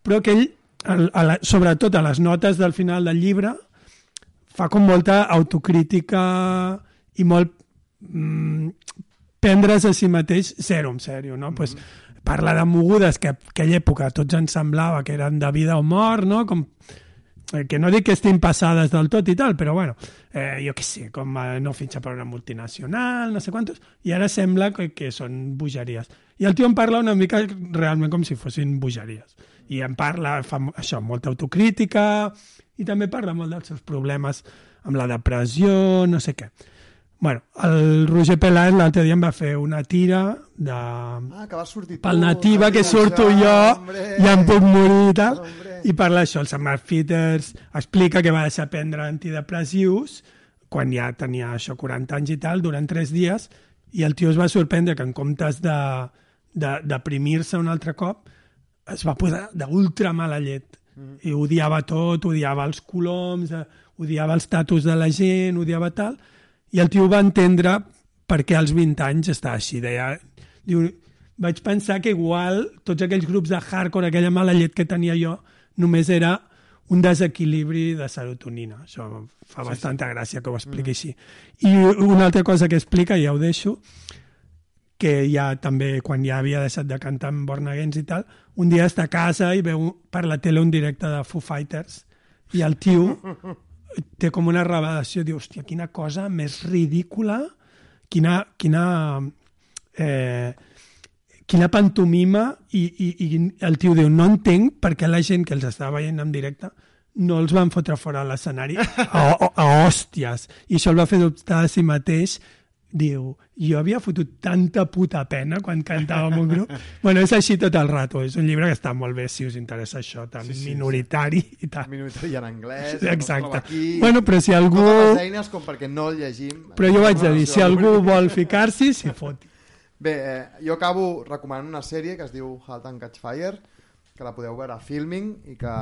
però que ell, a, a la, sobretot a les notes del final del llibre, fa com molta autocrítica i molt mm, prendre's a si mateix zero en sèrio, no? Mm -hmm. pues, parla de mogudes que aquella època tots ens semblava que eren de vida o mort, no? Com, eh, que no dic que estiguin passades del tot i tal, però bueno, eh, jo què sé, com eh, no fitxa per una multinacional, no sé quantos, i ara sembla que, que són bogeries. I el tio en parla una mica realment com si fossin bogeries. I en parla, fa això, molta autocrítica, i també parla molt dels seus problemes amb la depressió, no sé què. Bueno, el Roger Peláez l'altre dia em va fer una tira de... Ah, que vas sortir pel Nativa, que surto jo, hombre. ja em puc morir i tal, Hombre. i parla això, el Sam Peters explica que va deixar prendre antidepressius quan ja tenia això 40 anys i tal, durant 3 dies, i el tio es va sorprendre que en comptes de, de deprimir-se un altre cop, es va posar d'ultra mala llet. Mm. I odiava tot, odiava els coloms, eh, odiava els tatus de la gent, odiava tal, i el tio va entendre per què als 20 anys està així. Deia, diu, vaig pensar que igual tots aquells grups de hardcore, aquella mala llet que tenia jo, només era un desequilibri de serotonina. Això fa sí, bastanta sí. gràcia que ho expliqui mm. així. I una altra cosa que explica, i ja ho deixo, que ja també, quan ja havia deixat de cantar amb Born Against i tal, un dia està a casa i veu per la tele un directe de Foo Fighters i el tio té com una revelació, diu, hòstia, quina cosa més ridícula, quina, quina, eh, quina pantomima, i, i, i el tio diu, no entenc per què la gent que els estava veient en directe no els van fotre fora a l'escenari a, a, a hòsties. I això el va fer dubtar de si mateix, diu, jo havia fotut tanta puta pena quan cantava amb un grup. bueno, és així tot el rato. És un llibre que està molt bé si us interessa això, tan sí, sí, minoritari sí. i tal. Minoritari en anglès, Sí, exacte. no aquí... Bueno, però si algú... Totes les eines com perquè no el llegim... Però jo vaig dir, No, si algú vol ficar-s'hi, s'hi foti. Bé, eh, jo acabo recomanant una sèrie que es diu Halt and Catch Fire, que la podeu veure a Filming i que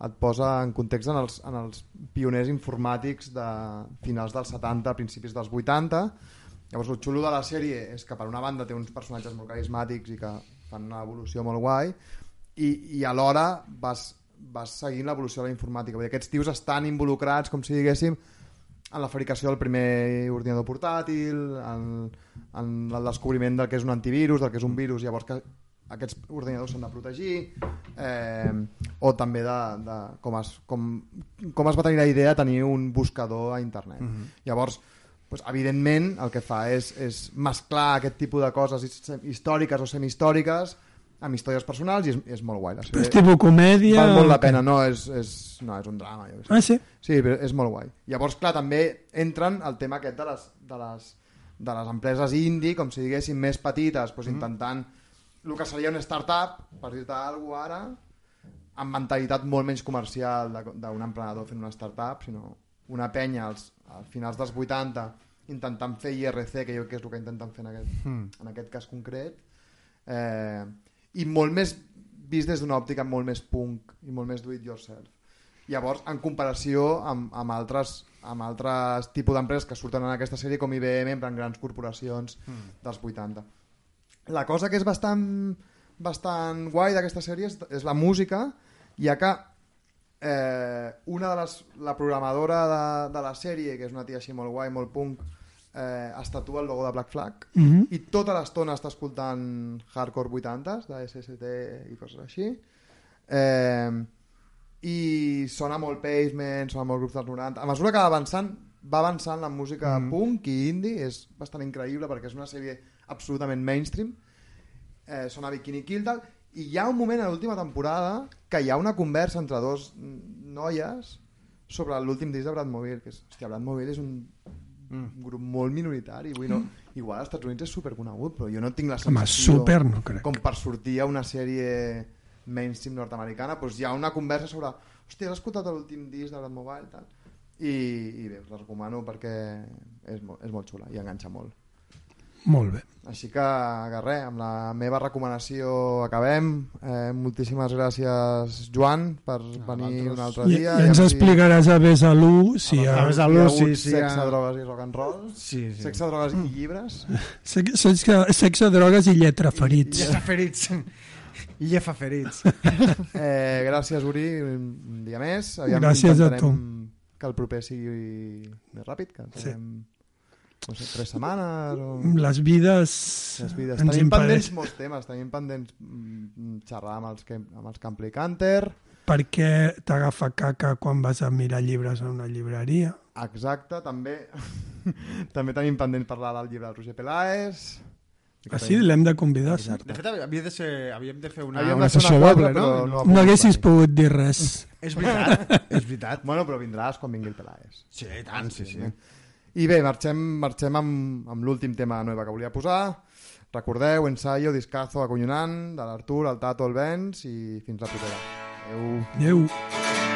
et posa en context en els, en els pioners informàtics de finals dels 70, principis dels 80. Llavors, el xulo de la sèrie és que per una banda té uns personatges molt carismàtics i que fan una evolució molt guai i, i alhora vas, vas seguint l'evolució de la informàtica. Vull dir, aquests tios estan involucrats, com si diguéssim, en la fabricació del primer ordinador portàtil, en, en el descobriment del que és un antivirus, del que és un virus, llavors que aquests ordinadors s'han de protegir, eh, o també de, de com, es, com, com es va tenir la idea de tenir un buscador a internet. Mm -hmm. Llavors, pues, evidentment, el que fa és, és mesclar aquest tipus de coses his- històriques o semihistòriques amb històries personals i és, és molt guai. La Però és tipus comèdia... val molt la pena, no és, és, no, és un drama. Jo. Ah, sí? Sí, però és molt guai. Llavors, clar, també entren el tema aquest de les, de les, de les empreses indie, com si diguéssim, més petites, doncs, intentant el que seria un startup, per dir-te alguna cosa ara, amb mentalitat molt menys comercial de- d'un emprenedor fent una startup, sinó una penya als, als finals dels 80 intentant fer IRC, que jo que és el que intenten fer en aquest, Mm. en aquest cas concret, eh, i molt més vist des d'una òptica molt més punk i molt més do it yourself. Llavors, en comparació amb, amb, altres, amb altres tipus d'empreses que surten en aquesta sèrie com IBM, en plan grans corporacions Mm. dels 80. La cosa que és bastant, bastant guai d'aquesta sèrie és, és la música, ja que eh, una de les, la programadora de, de la sèrie, que és una tia així molt guai, molt punk, eh, es tatua el logo de Black Flag. Mm -hmm. i tota l'estona està escoltant hardcore 80s de SST i coses així. Eh, i sona molt Pavement, sona molt grups dels 90 a mesura que va avançant va avançant la música mm. punk i indie és bastant increïble perquè és una sèrie absolutament mainstream. Eh, sona Bikini Kill tal, i hi ha un moment a l'última temporada que hi ha una conversa entre dos mm, noies sobre l'últim disc de Bradmobile que és, hòstia, Bradmobile és un un grup molt minoritari. Vull, no, igual als Estats Units és superconegut però jo no tinc la Home, sensació super no crec. com per sortir a una sèrie mainstream nord-americana. Doncs hi ha una conversa sobre hòstia, has escoltat l'últim disc de Bradmobile tal? I, i bé, us la recomano perquè és, molt, és molt xula i enganxa molt Molt bé. així que, que res, amb la meva recomanació acabem. Eh, moltíssimes gràcies, Joan, per venir vosaltres. un altre I, dia. I ens a veure explicaràs a Besalú si hi A ha... Besalú. si hi ha sí, hagut sí, sexe, ja. drogues i rock and roll. Sí, sí. Sexe, drogues i llibres. Sexe, sexe, sexe drogues i lletra ferits. Llefa ferits. Llefa ferits. Eh, gràcies, Uri, un dia més. Aviam, Gràcies a intentarem Que el proper sigui més ràpid, que farem, no sé, tres setmanes o... Les vides, Les vides. ens Tenim pendents impedeixen. molts temes, tenim pendents mm, xerrar amb els, que, amb els Camp Canter, Per què t'agafa caca quan vas a mirar llibres a una llibreria? exacte, també també tenim pendent parlar del llibre del Roger Peláez. Ah, sí? L'hem de convidar. sí. De fet, havia de ser, havíem de fer una, Havíem una sessió doble, no? però no No haguessis venir. pogut dir res. És veritat, és veritat. Bueno, però vindràs quan vingui el Peláez. Sí, tant, sí, sí. I bé, marxem, marxem amb, amb l'últim tema nova que volia posar. Recordeu, ensaio, discazo, acollonant, de l'Artur, el Tato, el Benz i fins la propera. Adéu. Adéu.